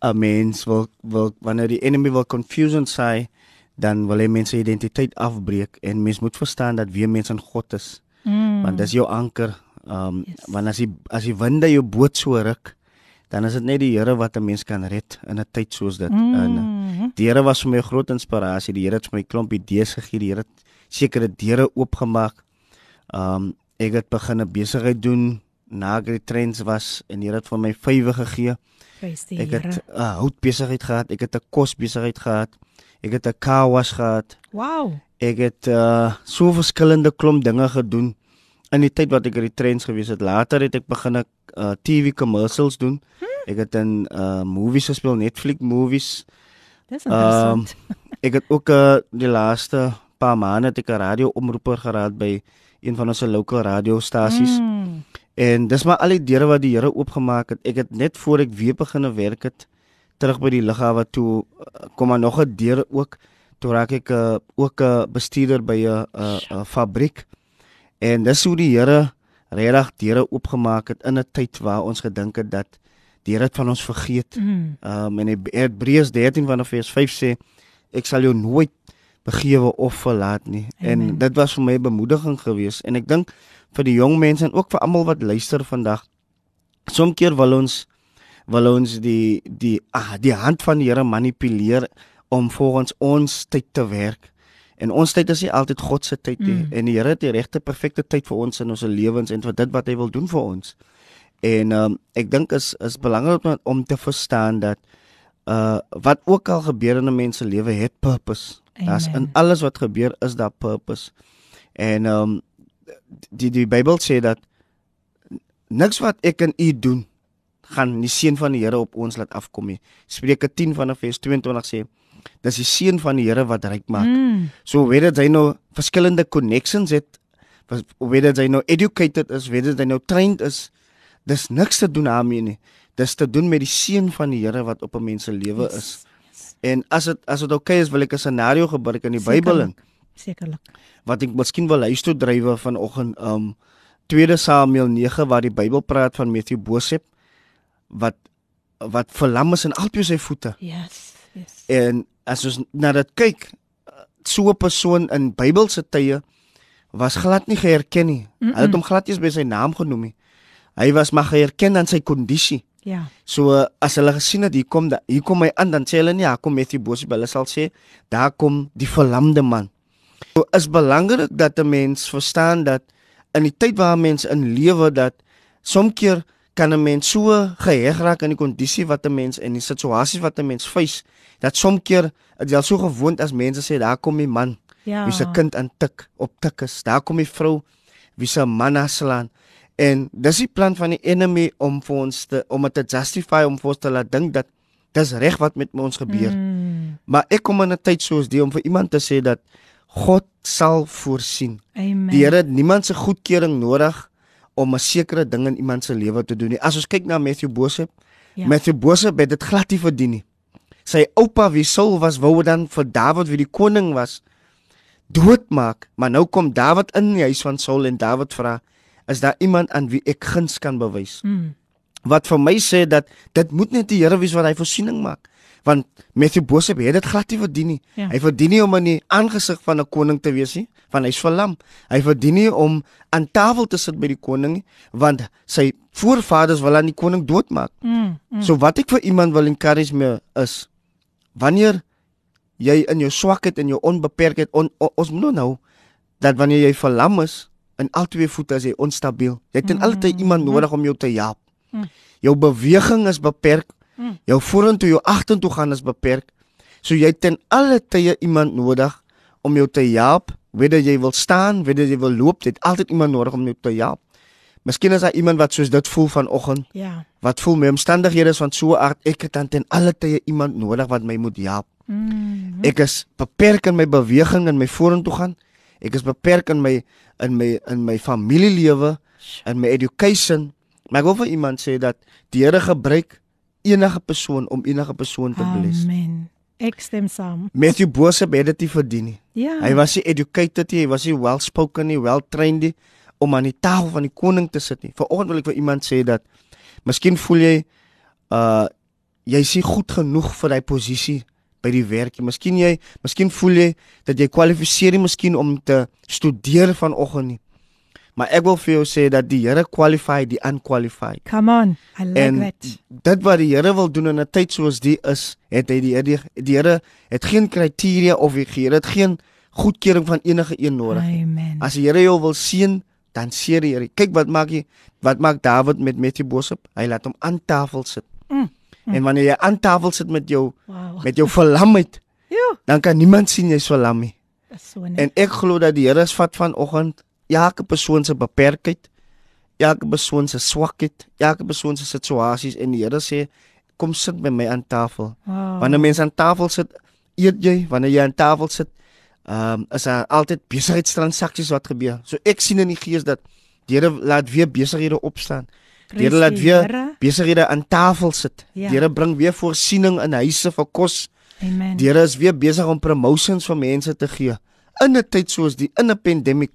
'n mens wil wil wanneer die enemy wil confusion sê, dan wil hy mense identiteit afbreek en mens moet verstaan dat wie mens in God is.
Mm.
Want dis jou anker. Ehm um,
Yes.
want as die as die winde jou boot so ruk, dan is dit net die Here wat 'n mens kan red in 'n tyd soos dit.
Mm.
En die Here was vir my 'n groot inspirasie. Die Here het vir my klomp idees gegee. Die Here het sekere deure oopgemaak. Ehm um, ek het begin 'n besigheid doen na ek die trends was en Here het vir my vywe gegee. Ek het 'n uh, houtbesigheid gehad, ek het 'n kosbesigheid gehad. Ek het 'n car wash gehad.
Wow.
Ek het uh so verskillende klomp dinge gedoen in die tyd wat ek in die trends gewees het. Later het ek begin 'n uh, TV commercials doen. Ek het in uh movies gespeel, Netflix movies.
Dis interessant.
ek het ook uh, die laaste paar maande het ek 'n radio-omroeper geraad by een van ons lokale radiostasies.
Mm.
En dis maar al die deure wat die Here oopgemaak het. Ek het net voor ek weer begine werk het terug by die lughawe toe uh, kom maar nog 'n deur ook. Toe raak ek uh, ook 'n uh, bestuurder by 'n uh, uh, fabriek. En dis hoe die Here regtig deure oopgemaak het in 'n tyd waar ons gedink het dat die Here het van ons vergeet.
Mm.
Um en Hebreërs 13 vanaf vers 5 sê ek sal jou nooit begewe of verlaat nie.
Amen.
En dit was vir my bemoediging geweest en ek dink vir die jong mense en ook vir almal wat luister vandag. Somkeer wil ons wil ons die die ah, die hand van die Here manipuleer om volgens ons tyd te werk. En ons tyd is nie altyd God se tyd nie
Mm.
en die Here het die regte perfekte tyd vir ons in ons lewens en vir dit wat hy wil doen vir ons. En um, ek dink is is belangrik om, om te verstaan dat uh wat ook al gebeur in 'n mens se lewe het purpose. Daar's in alles wat gebeur is daar purpose. En um die die Bybel sê dat niks wat ek en u doen gaan die seën van die Here op ons laat afkom nie. Spreuke 10 vanaf vers 22 sê dis die seën van die Here wat ryk maak.
Mm.
So weet dit hy nou verskillende connections het, weet dit hy nou educated is, weet dit hy nou trained is, dis niks te doen daarmee nie. Dis te doen met die seën van die Here wat op 'n mens se lewe is. En as dit as dit oukei okay is, wil ek 'n scenario gebruik in die Bybel in
Sekerlik.
Wat ek miskien wil huis toe drywe vanoggend um 2 Samuel 9 waar die Bybel praat van Mefibosep wat wat verlam is in albei sy voete.
Yes. Yes.
En as ons na dit kyk, so 'n persoon in Bybelse tye was glad nie geherken nie.
Mm-mm.
Hulle het hom glad nie by sy naam genoem nie. Hy was maar geherken aan sy kondisie.
Ja.
So as hulle gesien het hier kom da, hier kom hy aan dan sê hulle nie ja kom Mefibosep, hulle sal sê daar kom die verlamde man. So is belangrik dat 'n mens verstaan dat in die tyd waar mense in lewe dat soms keer kan 'n mens so geheg raak aan die kondisie wat 'n mens en die situasies wat 'n mens face dat soms keer dit al so gewoond as mense sê daar kom die man
Ja.
wie se kind aan tik op tik is daar kom die vrou wie se man aslaan en dis die plan van die enemy om vir ons te om dit te justify om vir ons te laat dink dat dis reg wat met ons gebeur
Mm.
maar ek kom in 'n tyd soos die om vir iemand te sê dat God sal voorsien
Amen.
Die Here het niemand se goedkeuring nodig om 'n sekere ding in iemand se lewe te doen nie. As ons kyk na Matthew Bosep,
Ja.
Matthew Bosep het dit glad nie verdien nie. Sy oupa wie Saul was, wou dan vir Dawid wie die koning was doodmaak, maar nou kom Dawid in die huis van Saul en Dawid vra, is daar iemand aan wie ek guns kan bewys?
Mm.
Wat vir my sê dat dit moet net die Here wees wat hy voorsiening maak. Want Matthew Bosep het dit glad nie verdien nie.
Ja.
Hy verdien nie om in die aangesig van 'n koning te wees nie, want hy's verlam. Hy verdien nie om aan tafel te sit by die koning nie, want sy voorvaders wil aan die koning doodmaak.
Mm. Mm.
So wat ek vir iemand wil encourage me is wanneer jy in jou swakheid en jou onbeperktheid on, on, ons moet nou dat wanneer jy verlam is in al twee voete is jy onstabiel. Jy het ten
Mm.
alle tyd iemand nodig om jou te help.
Mm.
Jou beweging is beperk.
Mm.
Jou vorentoe, jou agtertoe gaan is beperk. So jy ten alle tye iemand nodig om jou te help, weder jy wil staan, weder jy wil loop, jy het altyd iemand nodig om jou te help. Miskien is daar iemand wat soos dit voel vanoggend
Ja.
wat voel my omstandighede is van so aard ek het dan ten alle tye iemand nodig wat my moet help.
Mm.
Ek is beperk in my beweging en my vorentoe gaan. Ek is beperk in my in my in my familielewe en my education. Maar ek wil vir iemand sê dat die Here gebruik enige persoon om enige persoon te bless.
Amen. Ek stem saam.
Matthew Bosep het dit nie verdien nie.
Ja.
Hy was nie educated nie, hy was nie well spoken nie, well trained nie om aan die tafel van die koning te sit nie. Vanoggend wil ek vir iemand sê dat miskien voel jy uh jy is nie goed genoeg vir daai posisie by die werk nie. Miskien jy, miskien voel jy dat jy kwalifiseer nie miskien om te studeer vanoggend nie. Maar ek wil vir jou sê dat die Here qualify die unqualified.
Come on. I like
En
that.
dit wat die Here wil doen in 'n tyd soos die is, het hy die die, die Here het geen kriteria of hy gee, dit geen goedkeuring van enige een nodig.
Amen.
As die Here jou wil seën, dan seën die Here. Kyk wat maak hy wat maak Dawid met Bosop? Hy laat hom aan tafel sit.
Mm, mm.
En wanneer jy aan tafel sit met jou
Wow.
met jou verlamheid,
Ja.
dan kan niemand sien jy's verlam nie.
So.
En ek glo dat die Here vat vanoggend elke persoon se beperkheid, elke persoon se swakheid, elke persoon se situasies en die Here sê kom sit by my aan tafel.
Wow.
Wanneer mense aan tafel sit, eet jy, wanneer jy aan tafel sit, ehm um, is daar altyd besigheidstransaksies wat gebeur. So ek sien in die gees dat die Here laat weer besighede opstaan. Die Here laat weer besighede aan tafel sit.
Ja.
Die Here bring weer voorsiening in huise vir kos.
Amen.
Die Here is weer besig om promotions vir mense te gee. In 'n tyd soos die in 'n pandemic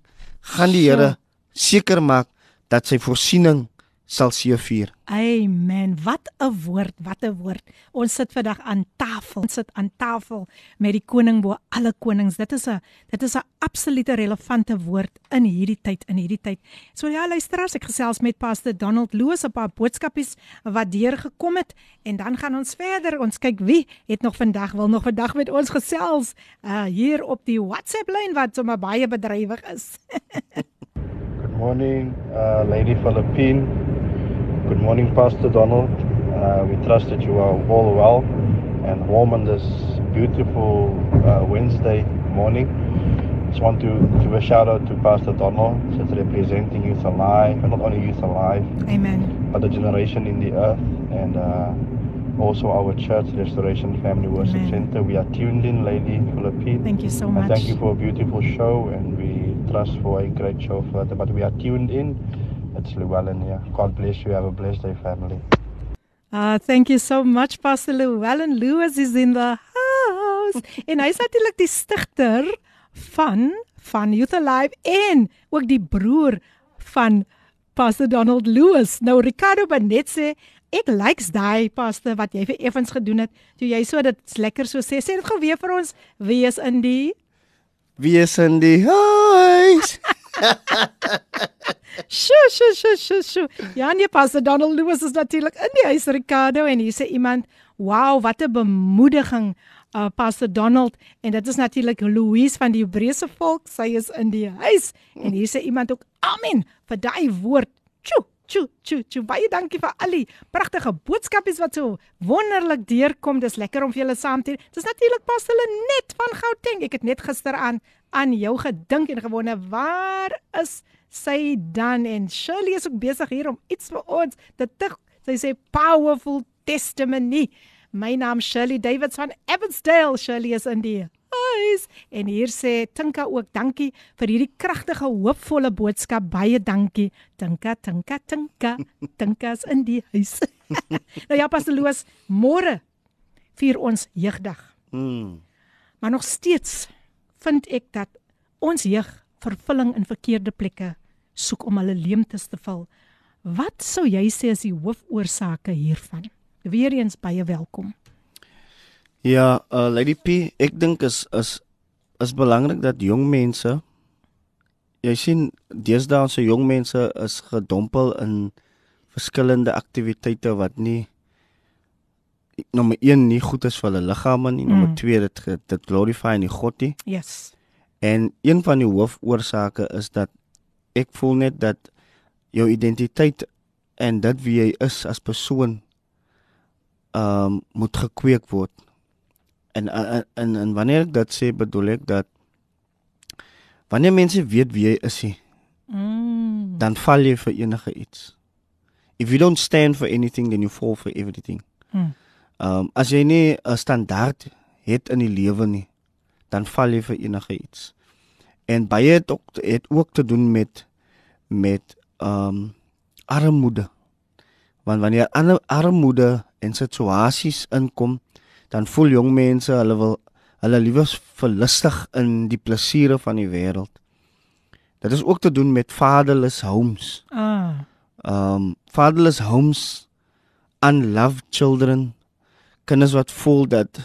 gaan die. Here seker maak dat sy voorsiening sal seëvier.
Amen. Wat 'n woord, wat 'n woord. Ons sit vandag aan tafel. Ons sit aan tafel met die koning bo alle konings. Dit is 'n dit is 'n absolute relevante woord in hierdie tyd, in hierdie tyd. So ja, luisteraars, ek gesels met Pastor Donald Loos op 'n boodskapies wat deur gekom het en dan gaan ons verder. Ons kyk wie het nog vandag wil nog vandag met ons gesels uh hier op die WhatsApp lyn wat sommer baie bedrywig is.
Good morning, uh, Lady Philippine. Good morning, Pastor Donald. Uh, we trust that you are all well and warm on this beautiful uh, Wednesday morning. Just want to give a shout out to Pastor Donald, just representing Youth Alive, and not only Youth Alive,
Amen.
but the generation in the earth, and uh, also our church, Restoration Family Worship
Amen.
Center. We are tuned in, Lady Philippine.
Thank you so
And
much.
thank you for a beautiful show, and we trust for a great show further. But we are tuned in. It's Llewellyn here. God bless you. Have a blessed day, family.
Uh thank you so much Pastor Llewellyn Lewis is in the house. and en hy's natuurlik die stigter van van Youth Alive en ook die broer van Pastor Donald Lewis. Nou Ricardo Benet sê ek likes daai pastor wat jy vir Evans gedoen het. Toe jy so dit lekker so sê. Sê dit gou weer vir ons wie is in die
Wie is in die huis?
Sjoe, sjoe, sjoe, sjoe, sjoe. Ja, nee, Pastor Donald Lewis is natuurlik in die huis Ricardo en hier sê iemand, "Wow, wat 'n bemoediging uh Pastor Donald en dit is natuurlik Louise van die Hebreëse volk. Sy is in die huis en hier sê iemand ook amen vir daai woord. Tjoe, tjoe, tjoe, tjoe. Baie dankie vir al die pragtige boodskapies wat so wonderlik deurkom. Dis lekker om vir julle saam te. Dis natuurlik Pastor net van Gauteng. Ek het net gister aan aan jou gedink en gewonder waar is sy dan en Shirley is ook besig hier om iets vir ons te tig. Sy sê powerful testimony. My naam Shirley Davids van Evansdale. Shirley is in die huis en hier sê Tinka ook dankie vir hierdie kragtige hoopvolle boodskap. Baie dankie. Tinka, Tinka, Tinka. Tinka's in die huis. nou ja, Pastolos, môre vier ons jeugdag.
Mm.
Maar nog steeds vind ek dat ons jeug vervulling in verkeerde plekke soek om hulle leemtes te vul. Wat sou jy sê is die hoofoorsake hiervan? Weereens baie welkom.
Ja, uh, Lady P, ek dink is is is belangrik dat jong mense jy sien deesdae se jong mense is gedompel in verskillende aktiwiteite wat nie nommer 1 nie goed is vir hulle liggame nie, nommer 2 dit dit glorify nie God nie.
Yes.
En een van die hoofoorsake is dat ek voel net dat jou identiteit en dit wie jy is as persoon ehm um, moet gekweek word. En en en wanneer ek dit sê, bedoel ek dat wanneer mense weet wie jy is,
mm.
dan val jy vir enige iets. If you don't stand for anything, then you fall for everything.
Mm.
Ehm um, as jy nie 'n standaard het in die lewe nie, dan val jy vir enige iets. En baie het ook het ook te doen met met ehm um, armoede. Want wanneer armoede en situasies inkom, dan voel jong mense hulle wil hulle liewes verlustig in die plesiere van die wêreld. Dit is ook te doen met fatherless homes.
Ah.
Ehm um, fatherless homes unloved children kinders wat voel dat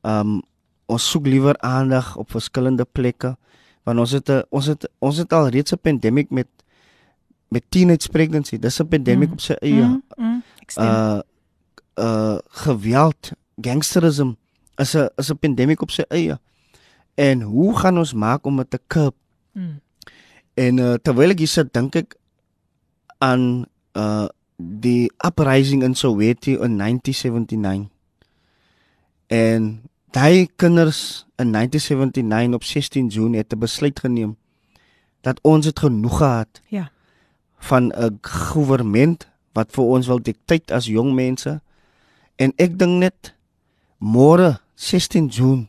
ehm um, ons soek liewer aandag op verskillende plekke want ons het 'n ons het ons het al reeds 'n pandemic met met teenage pregnancy. Dis 'n pandemic mm. op sy eie.
Mm, mm,
uh uh geweld, gangsterism is 'n is 'n pandemic op sy eie. En hoe gaan ons maak om dit te curb?
Mm.
En uh, terwyl ek hier sit, dink ek aan uh die uprising in Soweto in 1979. En daai kinders in 1979 op 16 Junie het 'n besluit geneem dat ons het genoeg gehad.
Ja.
van 'n regering wat vir ons wil dikteer as jong mense. En ek dink net môre 16 Junie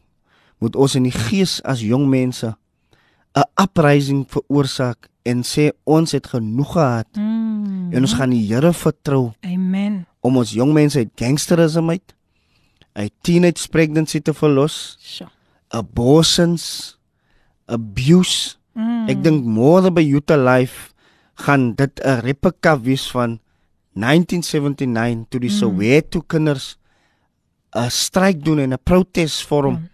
moet ons in die gees as jong mense 'n uprising veroorsaak en sê ons het genoeg gehad.
Mm.
En ons gaan die Here vertrou
Amen.
om ons jong mense uit gangsterisme uit uit teenage pregnancy te verlos,
Sjoe.
abortions, abuse.
Mm.
Ek dink môre by Youth Life gaan dit 'n replika wees van 1979 toe die
Mm.
Soweto kinders 'n stryk doen en 'n protes vorm
Mm.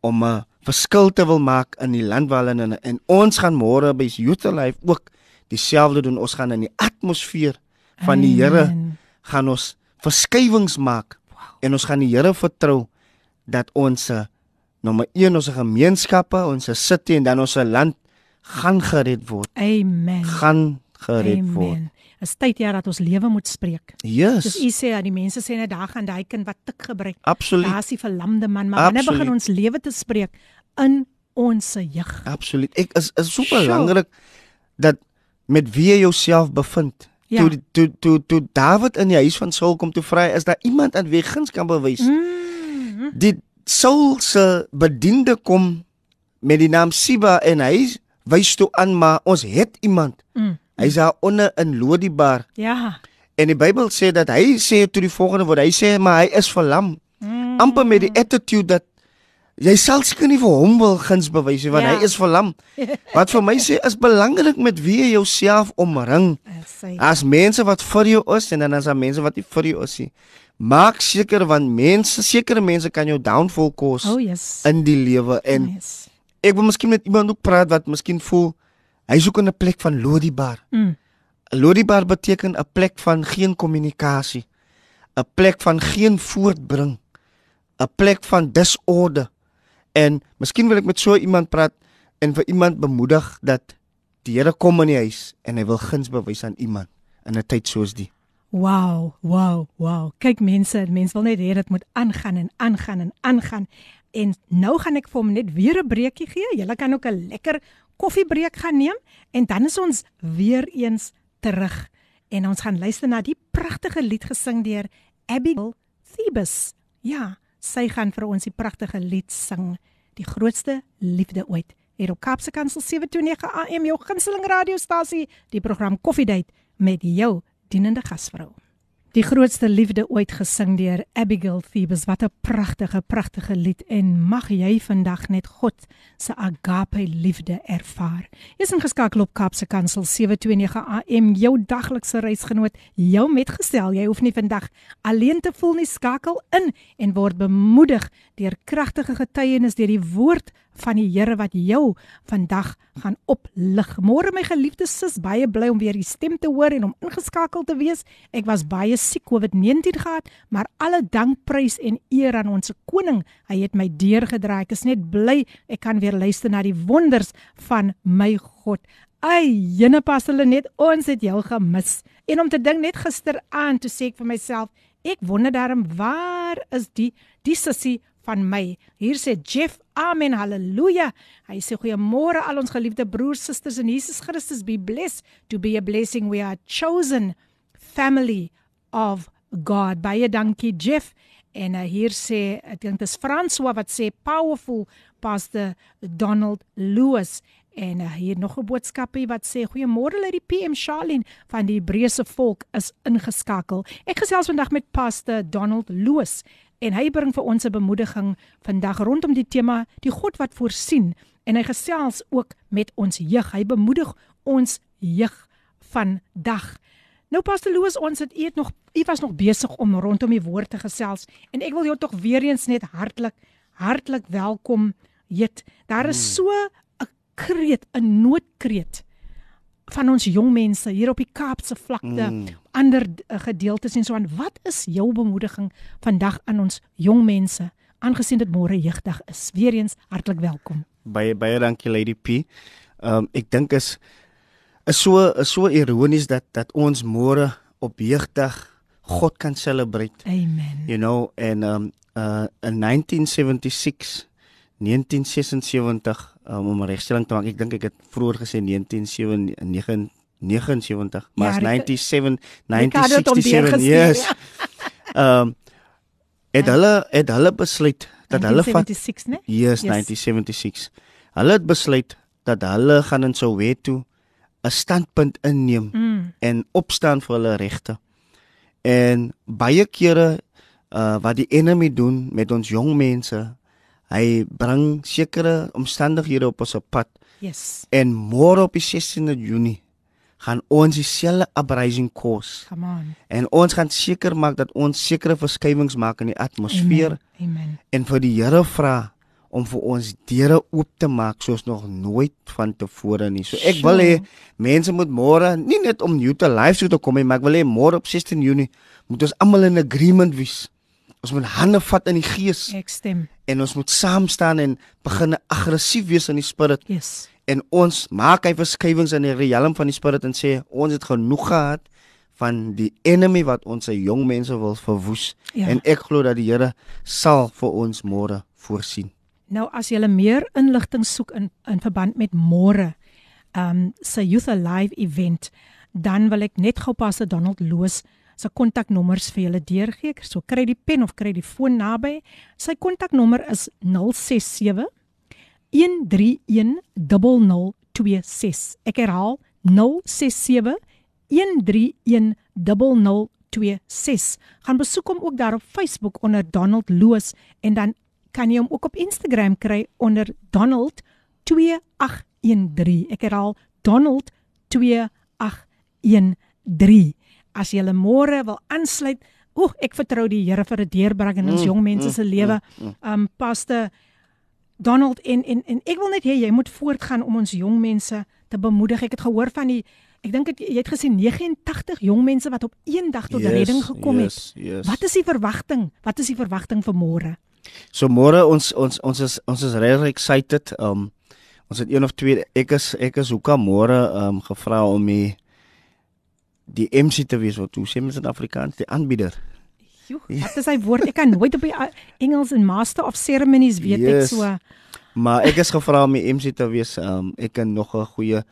om 'n verskil te wil maak in die land waar hulle in en ons gaan môre by Youth Life ook dieselfde doen. Ons gaan in die atmosfeer van die Here
Amen.
gaan ons verskywings maak en ons gaan die Here vertrou dat ons eh, nommer 1 ons gemeenskappe, ons city en dan ons land gaan gered word.
Amen.
Gaan gered word.
Is tyd ja dat ons lewe moet spreek.
Yes.
Dis u sê ja, die mense sê net daar gaan daai kind wat tik gebruik.
Absoluut.
Daar's die verlamde man, maar wanneer begin ons lewe te spreek in ons jeug?
Absoluut. Ek is is so belangrik dat met wie jy jouself bevind.
Ja.
Toe toe toe toe Dawid in die huis van Saul kom toe vry, is daar iemand aan wie guns kan bewys.
Mm.
Die Saul se bediende kom met die naam Siba en hy wys toe aan maar ons het iemand.
Mm.
Hy's daar onder in Lodibar
Ja.
en die Bybel sê dat hy sê toe die volgende woord, hy sê maar hy is verlam.
Mm.
amper met die attitude dat jy sal seker nie vir hom wil guns bewys nie want
Ja.
hy is verlam. Wat vir my sê is belangrik met wie jy jouself omring. As mense wat vir jou is en dan as daar mense wat nie vir jou is nie. Maak seker want mense, sekere mense kan jou downfall cause
Oh yes.
in die lewe en
yes.
ek wil miskien met iemand ook praat wat miskien voel hy soek in 'n plek van lodibar.
Mm.
Lodibar beteken 'n plek van geen kommunikasie. 'n plek van geen voortbring. 'n plek van disorde. En miskien wil ek met so iemand praat en vir iemand bemoedig dat die Here kom in die huis en hy wil guns bewys aan iemand in 'n tyd soos die.
Wow, wow, wow. Kyk mense, mense wil net hê dit moet aangaan en aangaan en aangaan. En nou gaan ek vir hom net weer 'n breekie gee. Julle kan ook 'n lekker koffiebreek gaan neem en dan is ons weer eens terug en ons gaan luister na die pragtige lied gesing deur Abigail Thebus. Ja, sy gaan vir ons die pragtige lied sing, die grootste liefde ooit. Hier op Kapse Kansel 729 AM jou gunsteling radiostasie, die program Koffiedייט met jou dienende gasvrou. Die grootste liefde ooit gesing deur Abigail Thebus. Wat 'n pragtige, pragtige lied en mag jy vandag net God se agape liefde ervaar. Jy's ingeskakel op Kapse Kansel 729 AM, jou daglikse reisgenoot, jou metgesel. Jy hoef nie vandag alleen te voel nie, skakel in en word bemoedig deur kragtige getuienis deur die woord van die Here wat jou vandag gaan oplig. Môre my geliefde sis, baie bly om weer u stem te hoor en om ingeskakel te wees. Ek was baie siek COVID-19 gehad, maar alle dank, prys en eer aan ons koning. Hy het my deurgedraai. Ek is net bly ek kan weer luister na die wonders van my God. Ai, jene pas hulle net ons het jou gemis. En om te dink net gisteraand toe sê ek vir myself, ek wonder daarom waar is die die sussie van my. Hier sê Jeff, amen, haleluja. Hy sê goeiemôre al ons geliefde broers, susters in Jesus Christus, be blessed to be a blessing. We are chosen family of God. Baie dankie Jeff. En uh, hier sê ek dink dit is François wat sê powerful pastor Donald Lewis en uh, hier nog 'n boodskapie wat sê goeiemôre uit die PM Charlene van die Hebreëse volk is ingeskakel. Ek gesels vandag met pastor Donald Lewis en hy bring vir ons 'n bemoediging vandag rondom die tema die God wat voorsien en hy gesels ook met ons jeug. Hy bemoedig ons jeug vandag. Nou Pastor Louis, ons het eet nog u was nog besig om rondom die woord te gesels en ek wil jou tog weer eens net hartlik hartlik welkom heet. Daar is so 'n kreet, 'n noodkreet van ons jong mense hier op die Kaapse vlakte, mm. ander uh, gedeeltes en so aan. Wat is jou bemoediging vandag aan ons jong mense aangesien dit môre jeugdag is? Weereens hartlik welkom.
Baie baie dankie Lady P. Ehm um, ek dink is is so is so ironies dat dat ons môre op jeugdag God kan celebrate.
Amen.
You know and um uh in 1976 1976 um, om 'n regstelling te maak. Ek dink ek het vroeër gesê 1979 maar ja, 97 1967 yes. Ehm um, het hulle het hulle besluit dat hulle
van 1976 né?
Yes, yes, 1976. Hulle het besluit dat hulle gaan in Soweto 'n standpunt inneem mm. en opstaan vir hulle regte. En baie kere uh wat die enemy doen met ons jong mense, hy bring sekere omstandighede op ons pad.
Yes.
En môre op die 16de Junie gaan ons dieselfde uprising kos.
Come on.
En ons gaan seker maak dat ons sekere verskywings maak in die atmosfeer.
Amen. Amen.
En vir die Here vra om vir ons deure oop te maak soos nog nooit van tevore nie. So ek wil hê mense moet môre nie net om te live so te kom nie, maar ek wil hê môre op 16 Junie moet ons almal in agreement wees. Ons moet hande vat in die gees.
Ek stem.
En ons moet saam staan en begin aggressief wees in die spirit.
Yes.
En ons maak hy verskywings in die riem van die spirit en sê ons het genoeg gehad van die enemy wat ons se jong mense wil verwoes. Ja. En ek glo dat die Here sal vir ons môre voorsien.
Nou as jy meer inligting soek in in verband met môre, ehm um, se Youth Alive event, dan wil ek net gou pas Donald Loos se kontaknommers vir julle deurgee. So kry die pen of kry die foon naby. Sy kontaknommer is 067 131 0026. Ek herhaal 067 131 0026. Gaan besoek hom ook daar op Facebook onder Donald Loos en dan kan jy hom ook op Instagram kry onder Donald 2813. Ek herhaal Donald 2813. As jy môre wil aansluit, oek ek vertrou die Here vir 'n deurbring in ons mm, jong mense se mm, lewe. Mm, mm. Um paste Donald en en en ek wil net hê jy moet voortgaan om ons jong mense te bemoedig. Ek het gehoor van die ek dink jy het gesien 89 jong mense wat op een dag tot yes, redding gekom
yes,
het.
Yes.
Wat is die verwagting? Wat is die verwagting vir môre?
So môre ons ons ons is ons is regtig excited. Um ons het een of twee ek is ek is hoekom môre um gevra om die die MC te wees wat hoe sê mens in Afrikaans die aanbieder.
Joe, wat is hy woord? Ek kan nooit op die uh, Engels en Master of Ceremonies weet
Yes.
ek so.
Maar ek is gevra om die MC te wees. Um ek ken nog 'n goeie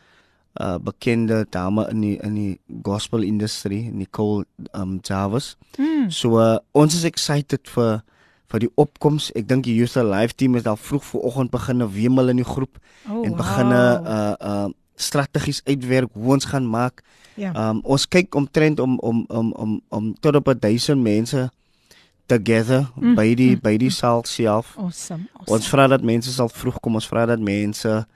uh bekende dame in die in die gospel industrie, Nicole um Jarvis.
Mm.
So uh, ons is excited vir vir die opkoms. Ek dink die Youth Alive team is al vroeg vooroggend begine wemel in die groep
Oh,
en begine
wow.
uh uh strategies uitwerk hoe ons gaan maak.
Ja.
Um ons kyk omtrent om om om om om tot op 1000 mense together
Mm,
by die
mm,
by die saal self.
Awesome. awesome.
Ons vra dat mense sal vroeg kom. Ons vra dat mense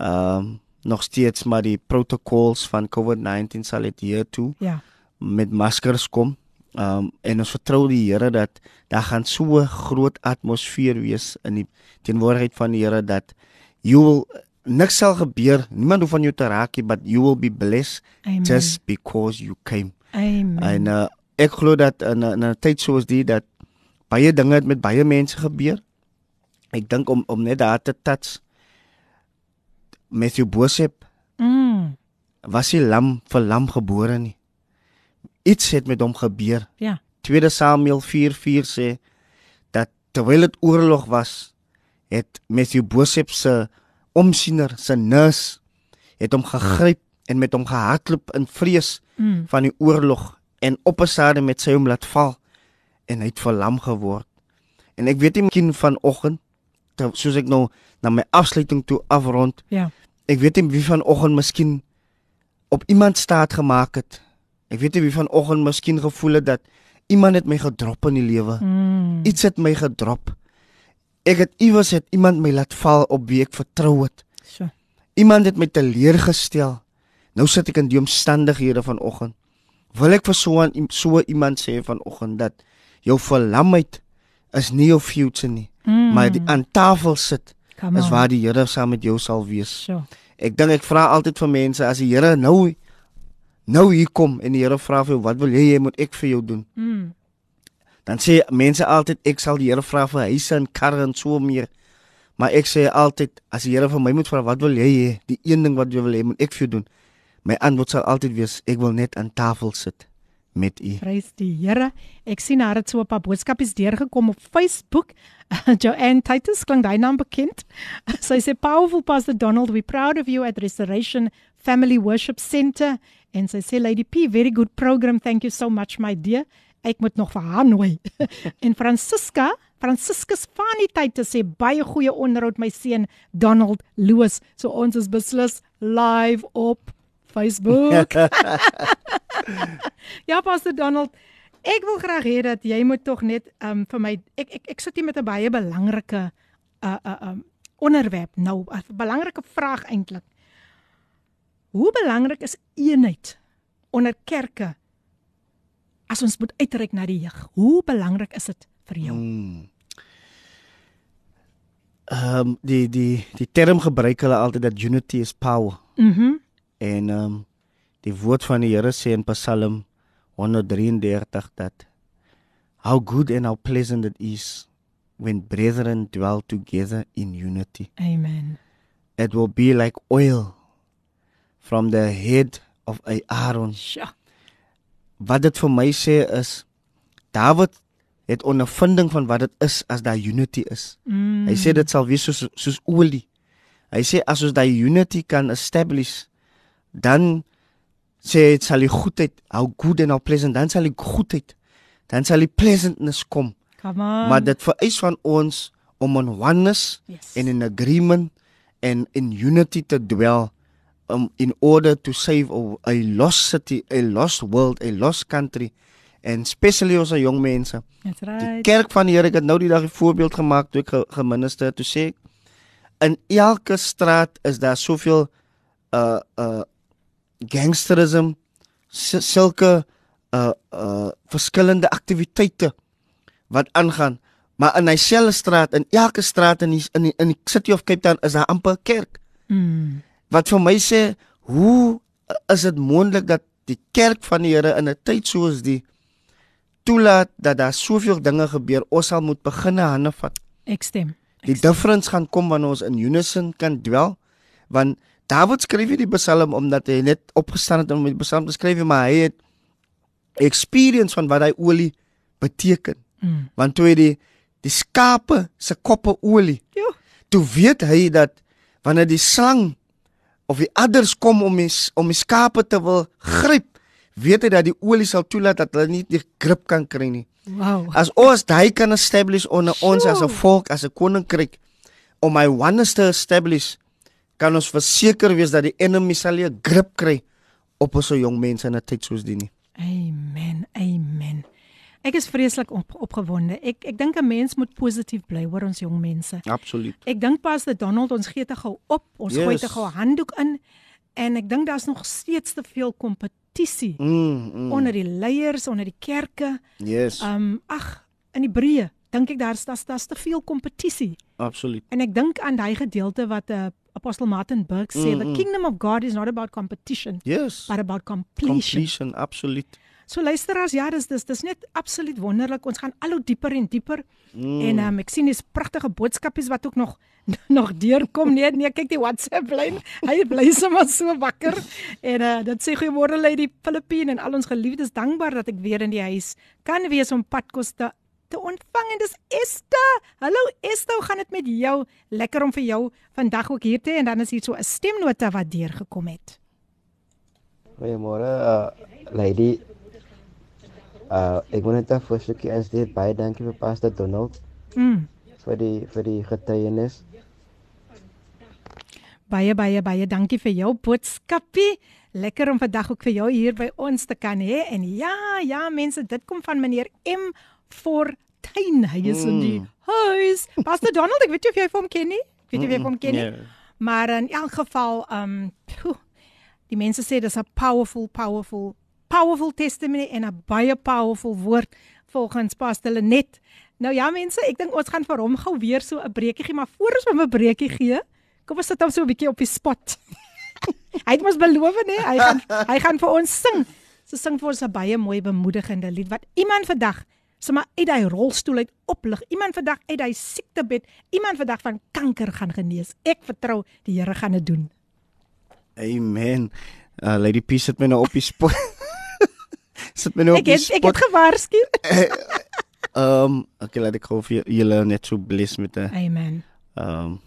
um nog steeds maar die protocols van COVID-19 sal adhere toe
Ja.
met maskers kom. Um en ons vertrou die Here dat daar gaan so groot atmosfeer wees in die teenwoordigheid van die Here dat you will niks sal gebeur. Niemand hoef van jou te raak nie, but you will be blessed
Amen.
just because you came.
Amen.
En uh, ek glo dat in 'n tyd soos die dat baie dinge het met baie mense gebeur. Ek dink om om net daar te touch Matthew Bosep
Mm.
was hy lam vir lam gebore nie. Iets het met hom gebeur.
Ja.
2 Samuel 4:4 sê dat terwyl dit oorlog was, het Matthew Bosep se omsiener, se nurse, het hom gegryp en met hom gehardloop in vrees
Mm.
van die oorlog en op 'n stadium met sy hom laat val en hy het verlam geword. En ek weet nie miskien vanoggend soos ek nou na my afsluiting toe afrond.
Ja.
Ek weet nie wie vanoggend miskien op iemand staat gemaak het. Ek weet nie wie vanoggend miskien gevoel het dat iemand het my gedrop in die lewe.
Mm.
Iets het my gedrop. Ek het iewers het iemand my laat val op wie ek vertrou het.
So.
Iemand het my teleurgestel. Nou sit ek in die omstandighede vanoggend. Wil ek vir so 'n so iemand sê vanoggend dat jou verlamheid is nie jou future nie,
Mm.
maar die aan tafel sit is waar die Here saam met jou sal wees.
So.
Ek dink ek vra altyd vir mense as die Here nou nou hier kom en die Here vra vir jou wat wil jy hê moet ek vir jou doen?
Mm.
Dan sê mense altyd ek sal die Here vra vir huise en karre en so meer. Maar ek sê altyd as die Here vir my moet vra wat wil jy hê? Die een ding wat jy wil hê moet ek vir jou doen. My antwoord sal altyd wees ek wil net aan tafel sit met u.
Prys die Here. Ek sien haar het so 'n paar boodskapies deurgekom op Facebook. Joanne Titus klink daai naam bekend. Sy sê powerful Pastor Donald, we proud of you at Restoration Family Worship Center en sy sê Lady P, very good program. Thank you so much my dear. Ek moet nog vir haar nooi. en Francisca, Franciscus Fanny Titus sê baie goeie onderhoud my seun Donald Loos. So ons is beslis live op Facebook. ja, Pastor Donald, ek wil graag hê dat jy moet tog net um vir my ek ek ek sit hier met 'n baie belangrike uh uh um onderwerp nou, 'n belangrike vraag eintlik. Hoe belangrik is eenheid onder kerke as ons moet uitreik na die jeug? Hoe belangrik is dit vir jou?
Hmm. Ehm um, die die die term gebruik hulle altyd dat unity is power.
Mhm. Mm
En ehm um, die woord van die Here sê in Psalm 133 dat how good and how pleasant it is when brethren dwell together in unity.
Amen.
It will be like oil from the head of Aaron.
Sja.
Wat dit vir my sê is Dawid het ondervinding van wat dit is as daar unity is.
Mm.
Hy sê dit sal wees soos soos olie. Hy sê as ons daai unity kan establish, dan sê hy, sal die goedheid, how good and how pleasant, dan sal die goedheid, dan sal die pleasantness kom.
Come on.
Maar dit vereis van ons om in oneness
Yes.
and in agreement and in unity to dwell um, in order to save a, a lost city, a lost world, a lost country and especially ons jong mense.
That's
Die
right.
kerk van die Here, ek het nou die dag 'n voorbeeld gemaak toe ek ge, geminister toe sê in elke straat is daar soveel uh uh gangsterism, si- sulke uh uh verskillende aktiwiteite wat aangaan. Maar in dieselfde straat, in elke straat in die, in die, in die City of Cape Town is daar amper 'n kerk.
Mm.
Wat vir my sê, hoe is dit moontlik dat die kerk van die Here in 'n tyd soos die toelaat dat daar soveel dinge gebeur, ons sal moet begin hande vat.
Ek stem.
Die difference gaan kom wanneer ons in unison kan dwel. Want Dawid skryf hierdie Psalm omdat hy net opgestaan het om die Psalm te skryf, maar hy het experience van wat hy olie beteken.
Mm.
Want toe hy die die skape se koppe olie.
Jo.
Toe weet hy dat wanneer die slang of die adders kom om die, om die skape te wil gryp, weet hy dat die olie sal toelaat dat hulle nie die grip kan kry nie.
Wow.
As ons daai kan establish onder ons as 'n volk, as 'n koninkryk om my oneness te establish, kan ons verseker wees dat die enemy sal nie 'n grip kry op ons jong mense in 'n tyd soos die nie.
Amen. Amen. Ek is vreeslik op, opgewonde. Ek ek dink 'n mens moet positief bly oor ons jong mense.
Absoluut.
Ek dink pas dat Donald ons gee te gou op. Ons
Yes.
gooi te gou 'n handdoek in en ek dink daar's nog steeds te veel kompetisie
Mm, mm.
onder die leiers, onder die kerke.
Yes.
Um ag, in die breë dink ek daar's daar's daar's te veel kompetisie.
Absoluut.
En ek dink aan daai gedeelte wat 'n uh, Apostel Martin Burke sê,
Mm,
the
mm.
kingdom of God is not about competition,
Yes.
but about completion.
Completion, absoluut.
So luisteraars, ja, dis dis dis net absoluut wonderlik. Ons gaan al hoe dieper en dieper.
Mm.
En um, ek sien dis pragtige boodskapies wat ook nog nog deurkom. Nee, nee, kyk die WhatsApp lyn. Hy bly sommer so wakker. En uh, dit sê goeiemôre Lady Filippine en al ons geliefdes, dankbaar dat ek weer in die huis kan wees om padkos te te ontvang en dis Esther. Hallo Esther, hoe gaan dit met jou? Lekker om vir jou vandag ook hier te hê en dan is hier so 'n stemnota wat deurgekom het.
Goeiemôre, uh, lady. Uh, ek wil net 'n versoekie instuur. Baie dankie vir Pastor Donald
Mm.
vir die vir die getuienis.
Baie baie baie dankie vir jou boodskapie. Lekker om vandag ook vir jou hier by ons te kan hê. En ja, ja mense, dit kom van meneer M Fortuin. Hy is in die
Mm.
huis. Pastor Donald, ek weet nie of jy hom ken nie. Ek weet nie of jy hom ken nie.
Nee.
Maar in elk geval, um phew, die mense sê dis 'n powerful powerful powerful testimony en 'n baie powerful woord volgens Pastor Lenet. Nou ja mense, ek dink ons gaan vir hom gou weer so 'n breekie gee, maar voor ons hom 'n breekie gee, kom ons sit hom so 'n bietjie op die spot. hy het mos beloof nê, hy gaan hy gaan vir ons sing. So sing vir ons 'n baie mooi bemoedigende lied wat iemand vandag sommer uit hy rolstoel uit oplig. Iemand vandag uit hy siektebed, iemand vandag van kanker gaan genees. Ek vertrou die Here gaan dit doen.
Amen. Uh, Lady P sit my nou op die spot. sit my nou op
Ek
die
het
spot.
ek het gewaarsku.
Ehm, um, okay, laat ek gou vir julle net so bless met 'n
Amen.
ehm um,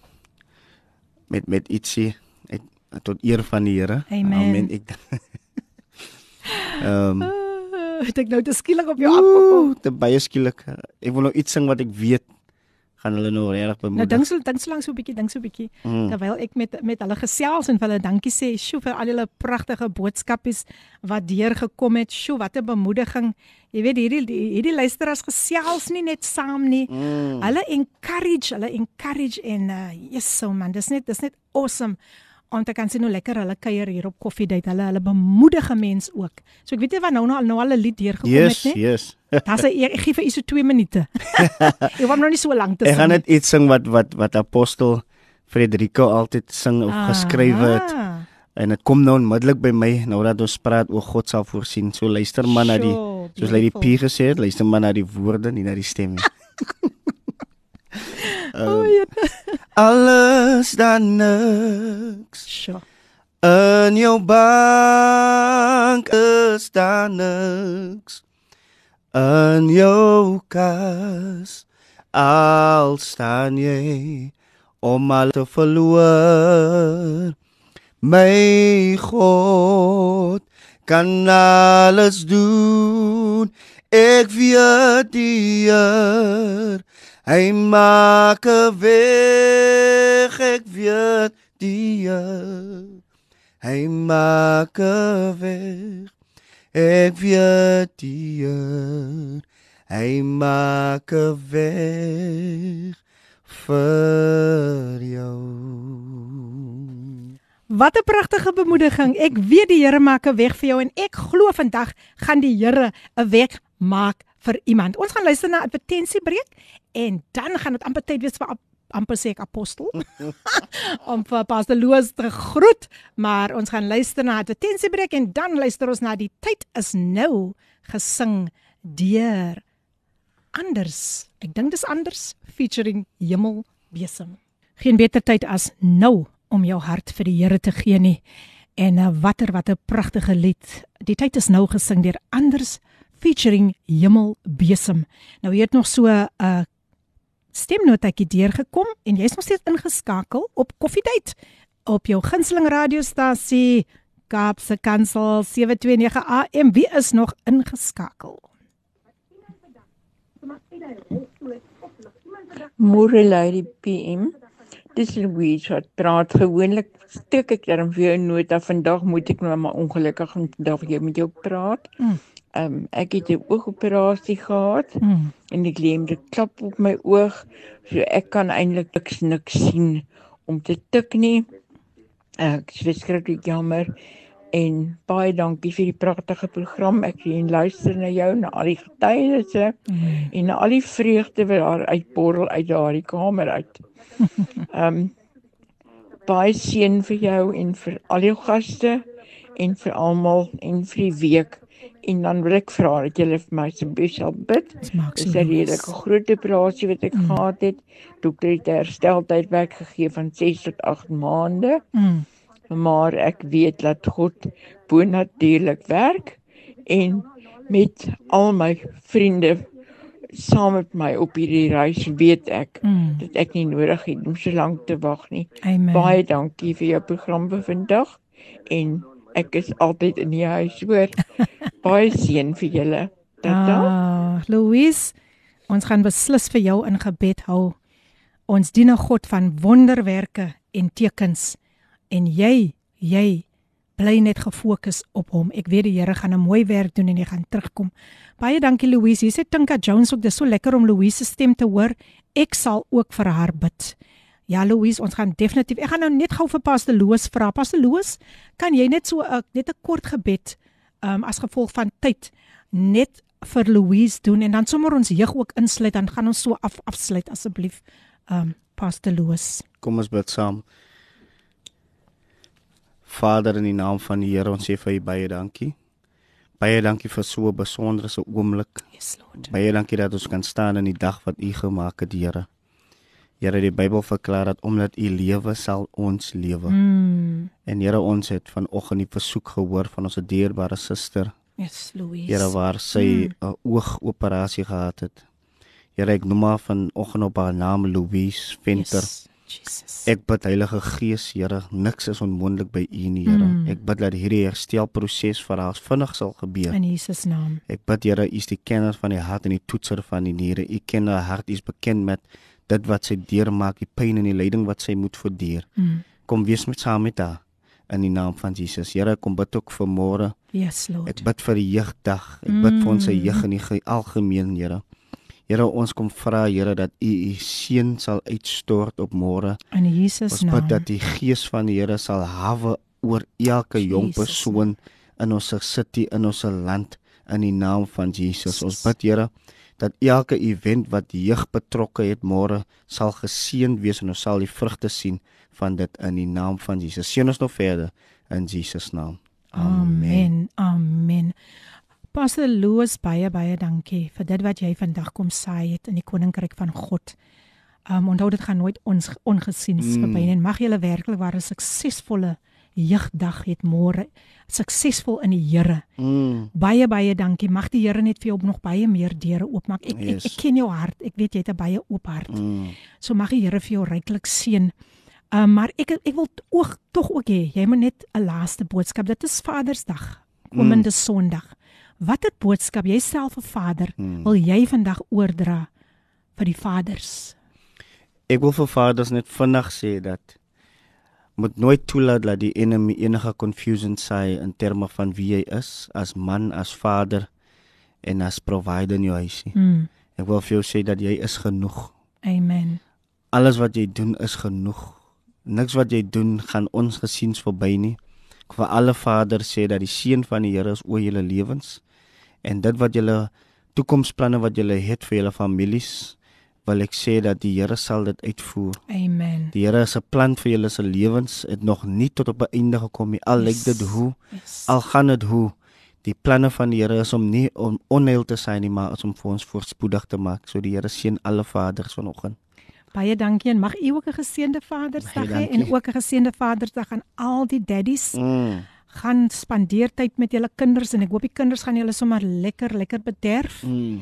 met met ietsie uit, tot eer van die Here.
Amen.
Amen. Ek Ehm um,
Uh, het ek nou te skielik op jou afgekom.
te baie skielik. Ek wil nou iets sing wat ek weet gaan hulle nou regtig
Nou
bemoedig.
dink so dink so lank so 'n bietjie, dink so 'n bietjie.
Mm.
Terwyl ek met met hulle gesels en vir hulle dankie sê, sjoe vir al julle pragtige boodskapies wat deurgekom het. Sjoe, wat 'n bemoediging. Jy weet hierdie die- hierdie luisteraars gesels nie net saam nie.
Mm.
Hulle encourage, hulle encourage en uh yes so man, dis net dis net awesome om te kan sien hoe lekker hulle kuier hier op Coffee Date. Hulle hulle bemoedig 'n mens ook. So ek weet nie wat nou nou nou al 'n lied deurgekom
Yes,
het nie.
yes.
Daar's 'n ek, ek gee vir u so 2 minute. ek wou nog nie so lank te
Ek gaan net iets sing wat wat wat apostel Frederico altyd sing of geskryf het.
Aha.
En dit kom nou onmiddellik by my nou dat ons praat oor God sal voorsien. So luister maar na die
Sure,
soos Lady P
beautiful.
gesê het, luister maar na die woorde, nie na die stem nie.
O, ja.
Alles dan niks.
Sure.
In jou bank is daar niks. In jou kas al staan jy om al te verloor. My God kan alles doen. Ek weet die Heer, hy maak 'n weg. Ek weet die Heer, hy maak 'n weg. Ek weet die Heer, hy maak 'n weg vir jou.
Wat 'n pragtige bemoediging. Ek weet die Here maak 'n weg vir jou en ek glo vandag gaan die Here 'n weg maak vir iemand. Ons gaan luister na 'n advertensiebreek en dan gaan dit amper tyd wees vir amper sê ek apostel om vir Pastor Loos te groet, maar ons gaan luister na 'n advertensiebreek en dan luister ons na die tyd is nou gesing deur Anders. Ek dink dis Anders featuring Hemel Besem. Geen beter tyd as nou om jou hart vir die Here te gee nie. En uh, watter wat 'n pragtige lied. Die tyd is nou gesing deur Anders featuring Hemel Besem. Nou hier het nog so 'n uh, stemnotetjie deurgekom en jy's nog steeds ingeskakel op Koffiedייט op jou gunsteling radiostasie Kaapse Kansel 729 AM. Wie is nog ingeskakel?
Môre Lady PM. Dis Louise wat praat. Gewoonlik steek ek dan vir jou 'n nota. Vandag moet ek nou maar ongelukkig vandag weer met jou praat.
Mm.
Ehm um, ek het 'n oogoperasie gehad
Mm.
en die gleemde klap op my oog. So ek kan eintlik niks niks sien om te tik nie. Ek is verskriklik jammer en baie dankie vir die pragtige program. Ek sien luister na jou na al die getuienisse
Mm.
en na al die vreugde wat daar uitborrel uit daardie kamer uit. Ehm um, baie seën vir jou en vir al jou gaste en vir almal en vir die week. En dan wil ek vra dat julle vir my asseblief sal bid.
Dis
'n redelike groot operasie wat ek mm. gehad het. Dokter het 'n hersteltydperk gegee van 6 tot 8 maande.
Mm.
Maar ek weet dat God bonatuurlik werk en met al my vriende saam met my op hierdie reis weet ek
Mm.
dat ek nie nodig het om so lank te wag nie.
Amen.
Baie dankie vir jou program vir vandag en ek is altyd in die huis hoor. Baie seën vir julle. Tata.
Ah, Louise, ons gaan beslis vir jou in gebed hou. Ons dien 'n God van wonderwerke en tekens en jy, jy bly net gefokus op hom. Ek weet die Here gaan 'n mooi werk doen en jy gaan terugkom. Baie dankie Louise. Hier sê Tinka Jones ook dis so lekker om Louise se stem te hoor. Ek sal ook vir haar bid. Ja Louise, ons gaan definitief. Ek gaan nou net gou vir Pastor Loos vra. Pastor Loos, kan jy net so 'n net 'n kort gebed um, as gevolg van tyd net vir Louise doen en dan sommer ons jeug ook insluit dan gaan ons so af afsluit asseblief. Um Pastor Loos.
Kom ons bid saam. Vader in die naam van die Here, ons sê vir U baie dankie. Baie dankie vir so 'n besondere so oomblik.
Yes Lord.
Baie dankie dat ons kan staan in die dag wat U gemaak het, Here. Here, die Bybel verklaar dat omdat U lewe sal ons lewe.
Mm.
En Here, ons het vanoggend die versoek gehoor van ons dierbare suster.
Yes Louise.
Here waar sy 'n mm. oogoperasie gehad het. Here, ek noem haar vanoggend op haar naam Louise Venter.
Yes. Jesus.
Ek bid Heilige Gees, Here, niks is onmoontlik by U nie, Here.
Mm.
Ek bid dat hierdie herstelproses vir haar vinnig sal gebeur.
in Jesus naam.
Ek bid Here, U is die kenner van die hart en die toetser van die niere. U ken haar hart, U is bekend met dit wat sy deurmaak, die pyn en die lyding wat sy moet verduur.
Mm.
Kom wees met saam met haar in die naam van Jesus. Here, kom bid ook vir môre.
Yes Lord.
Ek bid vir die jeugdag. Ek bid vir ons se
Mm.
jeug in die ge- algemeen, Here. Here, ons kom vra Here dat U U seën sal uitstort op môre.
in Jesus
Ons
naam.
bid dat die gees van die Here sal hawe oor elke jong
Jesus
persoon in ons city, in ons land in die naam van Jesus. Ons bid Here dat elke event wat die jeug betrokke het môre sal geseënd wees en ons sal die vrugte sien van dit in die naam van Jesus. Seën ons nog verder in Jesus naam.
Amen. Amen. Pastor Loos baie baie dankie vir dit wat jy vandag kom saai het in die koninkryk van God. Um onthou dit gaan nooit ons ongesien
Mm.
verby nie. en Mag julle werklik waar 'n suksesvolle jeugdag het môre. Suksesvol in die Here.
Mm.
Baie baie dankie. Mag die Here net vir jou nog baie meer deure oopmaak. Ek,
Yes.
ek ek ken jou hart. Ek weet jy het 'n baie oop hart.
Mm.
So mag die Here vir jou ryklik seën. Uh, maar ek ek wil ook tog ook hê jy moet net 'n laaste boodskap. Dit is Vadersdag, komende mm. Sondag. Watter boodskap jy self 'n vader
Mm.
wil jy vandag oordra vir die vaders?
Ek wil vir vaders net vinnig sê dat moet nooit toelaat dat die enemy enige confusion saai in terme van wie jy is as man, as vader en as provider in jou huis nie.
Mm.
Ek wil vir jou sê dat jy is genoeg.
Amen.
Alles wat jy doen is genoeg. Niks wat jy doen gaan ongesiens verby nie. Ek vir alle vaders sê dat die seën van die Here is oor julle lewens en dit wat julle toekomsplanne wat julle het vir julle families wil ek sê dat die Here sal dit uitvoer.
Amen.
Die Here se plan vir julle se lewens het nog nie tot op 'n einde gekom nie. Al lyk dit hoe,
Yes.
al gaan dit hoe. Die planne van die Here is om nie om onheil te sy nie, maar om vir ons voorspoedig te maak. So die Here seën alle vaders vanoggend.
Baie dankie en mag u ook 'n geseënde Vadersdag hê en ook 'n geseënde Vadersdag aan al die daddies.
Mm.
Gaan spandeer tyd met julle kinders en ek hoop die kinders gaan julle sommer lekker lekker bederf.
Mm.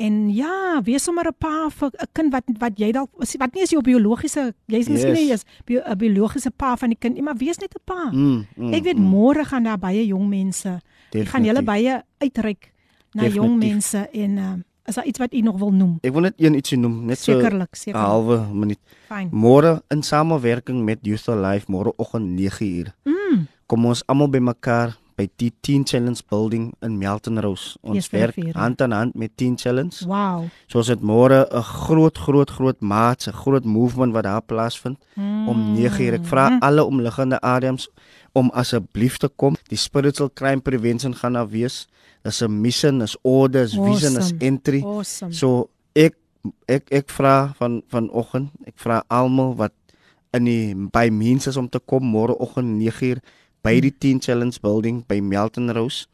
En ja, wees sommer 'n pa vir 'n kind wat wat jy dalk wat nie is jou biologiese, jy's miskien nie
Yes.
is bio, 'n biologiese pa van die kind nie, maar wees net 'n pa.
Mm, mm,
ek weet
mm.
môre gaan daar baie jong mense. Ek gaan julle
Definitief.
baie uitreik na jong
Definitief.
mense en uh, is daar iets wat u nog wil noem?
Ek wil net een ietsie noem, net so
Sekerlik,
'n
sekerlik.
halwe minuut. Môre in samewerking met Youth Alive môreoggend 9uur.
Mm.
Kom ons almal bymekaar by die Teen Challenge Building in Melton Rose. Ons
Yes,
werk
vier.
hand aan hand met Teen Challenge.
Wow.
So ons het môre 'n groot groot groot maats, 'n groot movement wat daar plaasvind om 9uur. Ek vra alle omliggende areas om asseblief te kom. Die spiritual crime prevention gaan daar wees. Dis 'n mission, is vision, is
Awesome.
entry.
Awesome.
So ek ek ek vra van vanoggend, ek vra almal wat in die by means is om te kom môreoggend 9uur by die Teen Challenge Building by Melton Rose.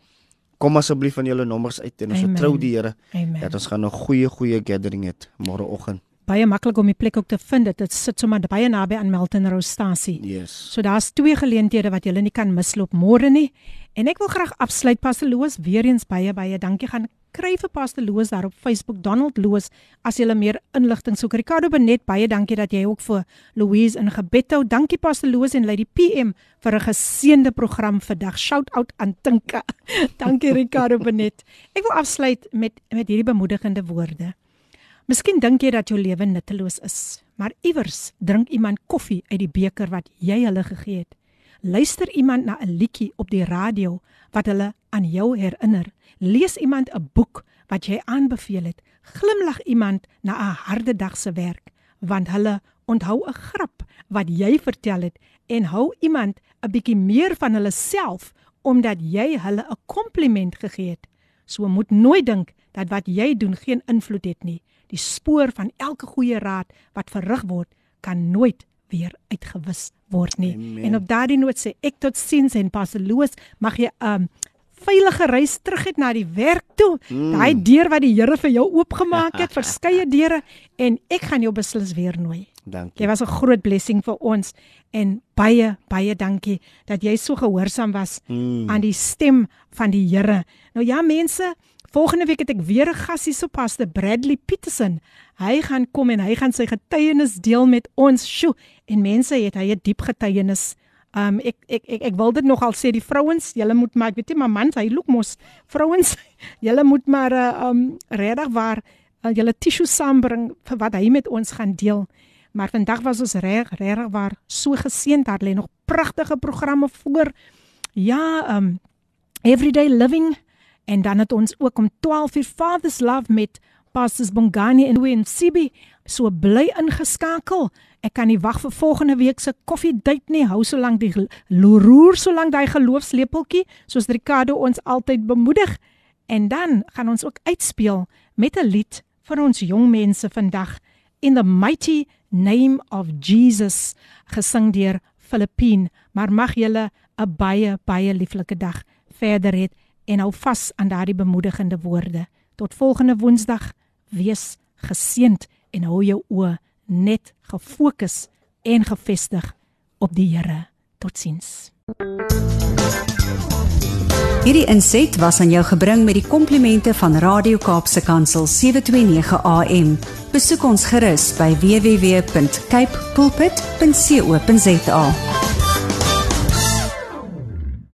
Kom asseblief van julle nommers uit en ons vertrou die Here dat ons gaan 'n goeie goeie gathering hê môreoggend.
Baie maklik om die plek ook te vind. Dit sit sommer baie naby aan Melton Rose stasie.
Yes.
So daar's twee geleenthede wat jy nie kan misloop môre nie. En ek wil graag afsluit Pastor Loos weer eens baie baie dankie gaan kry vir Pastor Loos daar op Facebook Donald Loos as jy meer inligting soek. Ricardo Benet baie dankie dat jy ook vir Louise in gebed hou. Dankie Pastor Loos en Lady PM vir 'n geseënde program vandag. Shout out aan Tinka. dankie Ricardo Benet. Ek wil afsluit met met hierdie bemoedigende woorde. Miskien dink jy dat jou lewe nutteloos is, maar iewers drink iemand koffie uit die beker wat jy hulle gegee het. Luister iemand na 'n liedjie op die radio wat hulle aan jou herinner. Lees iemand 'n boek wat jy aanbeveel het. Glimlag iemand na 'n harde dag se werk, want hulle onthou 'n grap wat jy vertel het en hou iemand 'n bietjie meer van hulle self omdat jy hulle 'n kompliment gegee het. So moet nooit dink dat wat jy doen geen invloed het nie. Die spoor van elke goeie raad wat verrig word, kan nooit weer uitgewis word nie.
Amen.
En op daardie noot sê ek tot sins en Pastor Loos, mag jy 'n um, veilige reis terug het na die werk toe.
Mm.
Daai deur wat die Here vir jou oopgemaak het, verskeie deure en ek gaan jou beslis weer nooi.
Dankie.
Jy was 'n groot blessing vir ons en baie baie dankie dat jy so gehoorsaam was
Mm.
aan die stem van die Here. Nou ja mense, volgende week het ek weer 'n gas hier so Pastor Bradley Peterson. Hy gaan kom en hy gaan sy getuienis deel met ons. Sjoe, en mense het hy 'n diep getuienis. Um ek ek ek ek wil dit nogal sê die vrouens, julle moet maar ek weet nie maar mans, hy look mos vrouens, julle moet maar uh, um regtig waar uh, julle tissue saambring vir wat hy met ons gaan deel. Maar vandag was ons reg regtig waar so geseënd. Daar lê nog pragtige programme voor. Ja, um Everyday Living en dan het ons ook om 12 uur Father's Love met Pastors Bongani en Wayne Sibi. So bly ingeskakel. Ek kan nie wag vir volgende week se koffie date nie. Hou so lank die roer so lank daai geloofslepeltjie soos Ricardo ons altyd bemoedig. En dan gaan ons ook uitspeel met 'n lied vir ons jong mense vandag in the mighty name of Jesus gesing deur Filippine. Maar mag julle 'n baie baie lieflike dag verder hê en hou vas aan daardie bemoedigende woorde. Tot volgende Woensdag, wees geseënd en hou jou oë net gefokus en gefestig op die Here. Totsiens.
Hierdie inset was aan jou gebring met die komplimente van Radio Kaapse Kansel 729 AM. Besoek ons gerus by www.cape pulpit.co.za.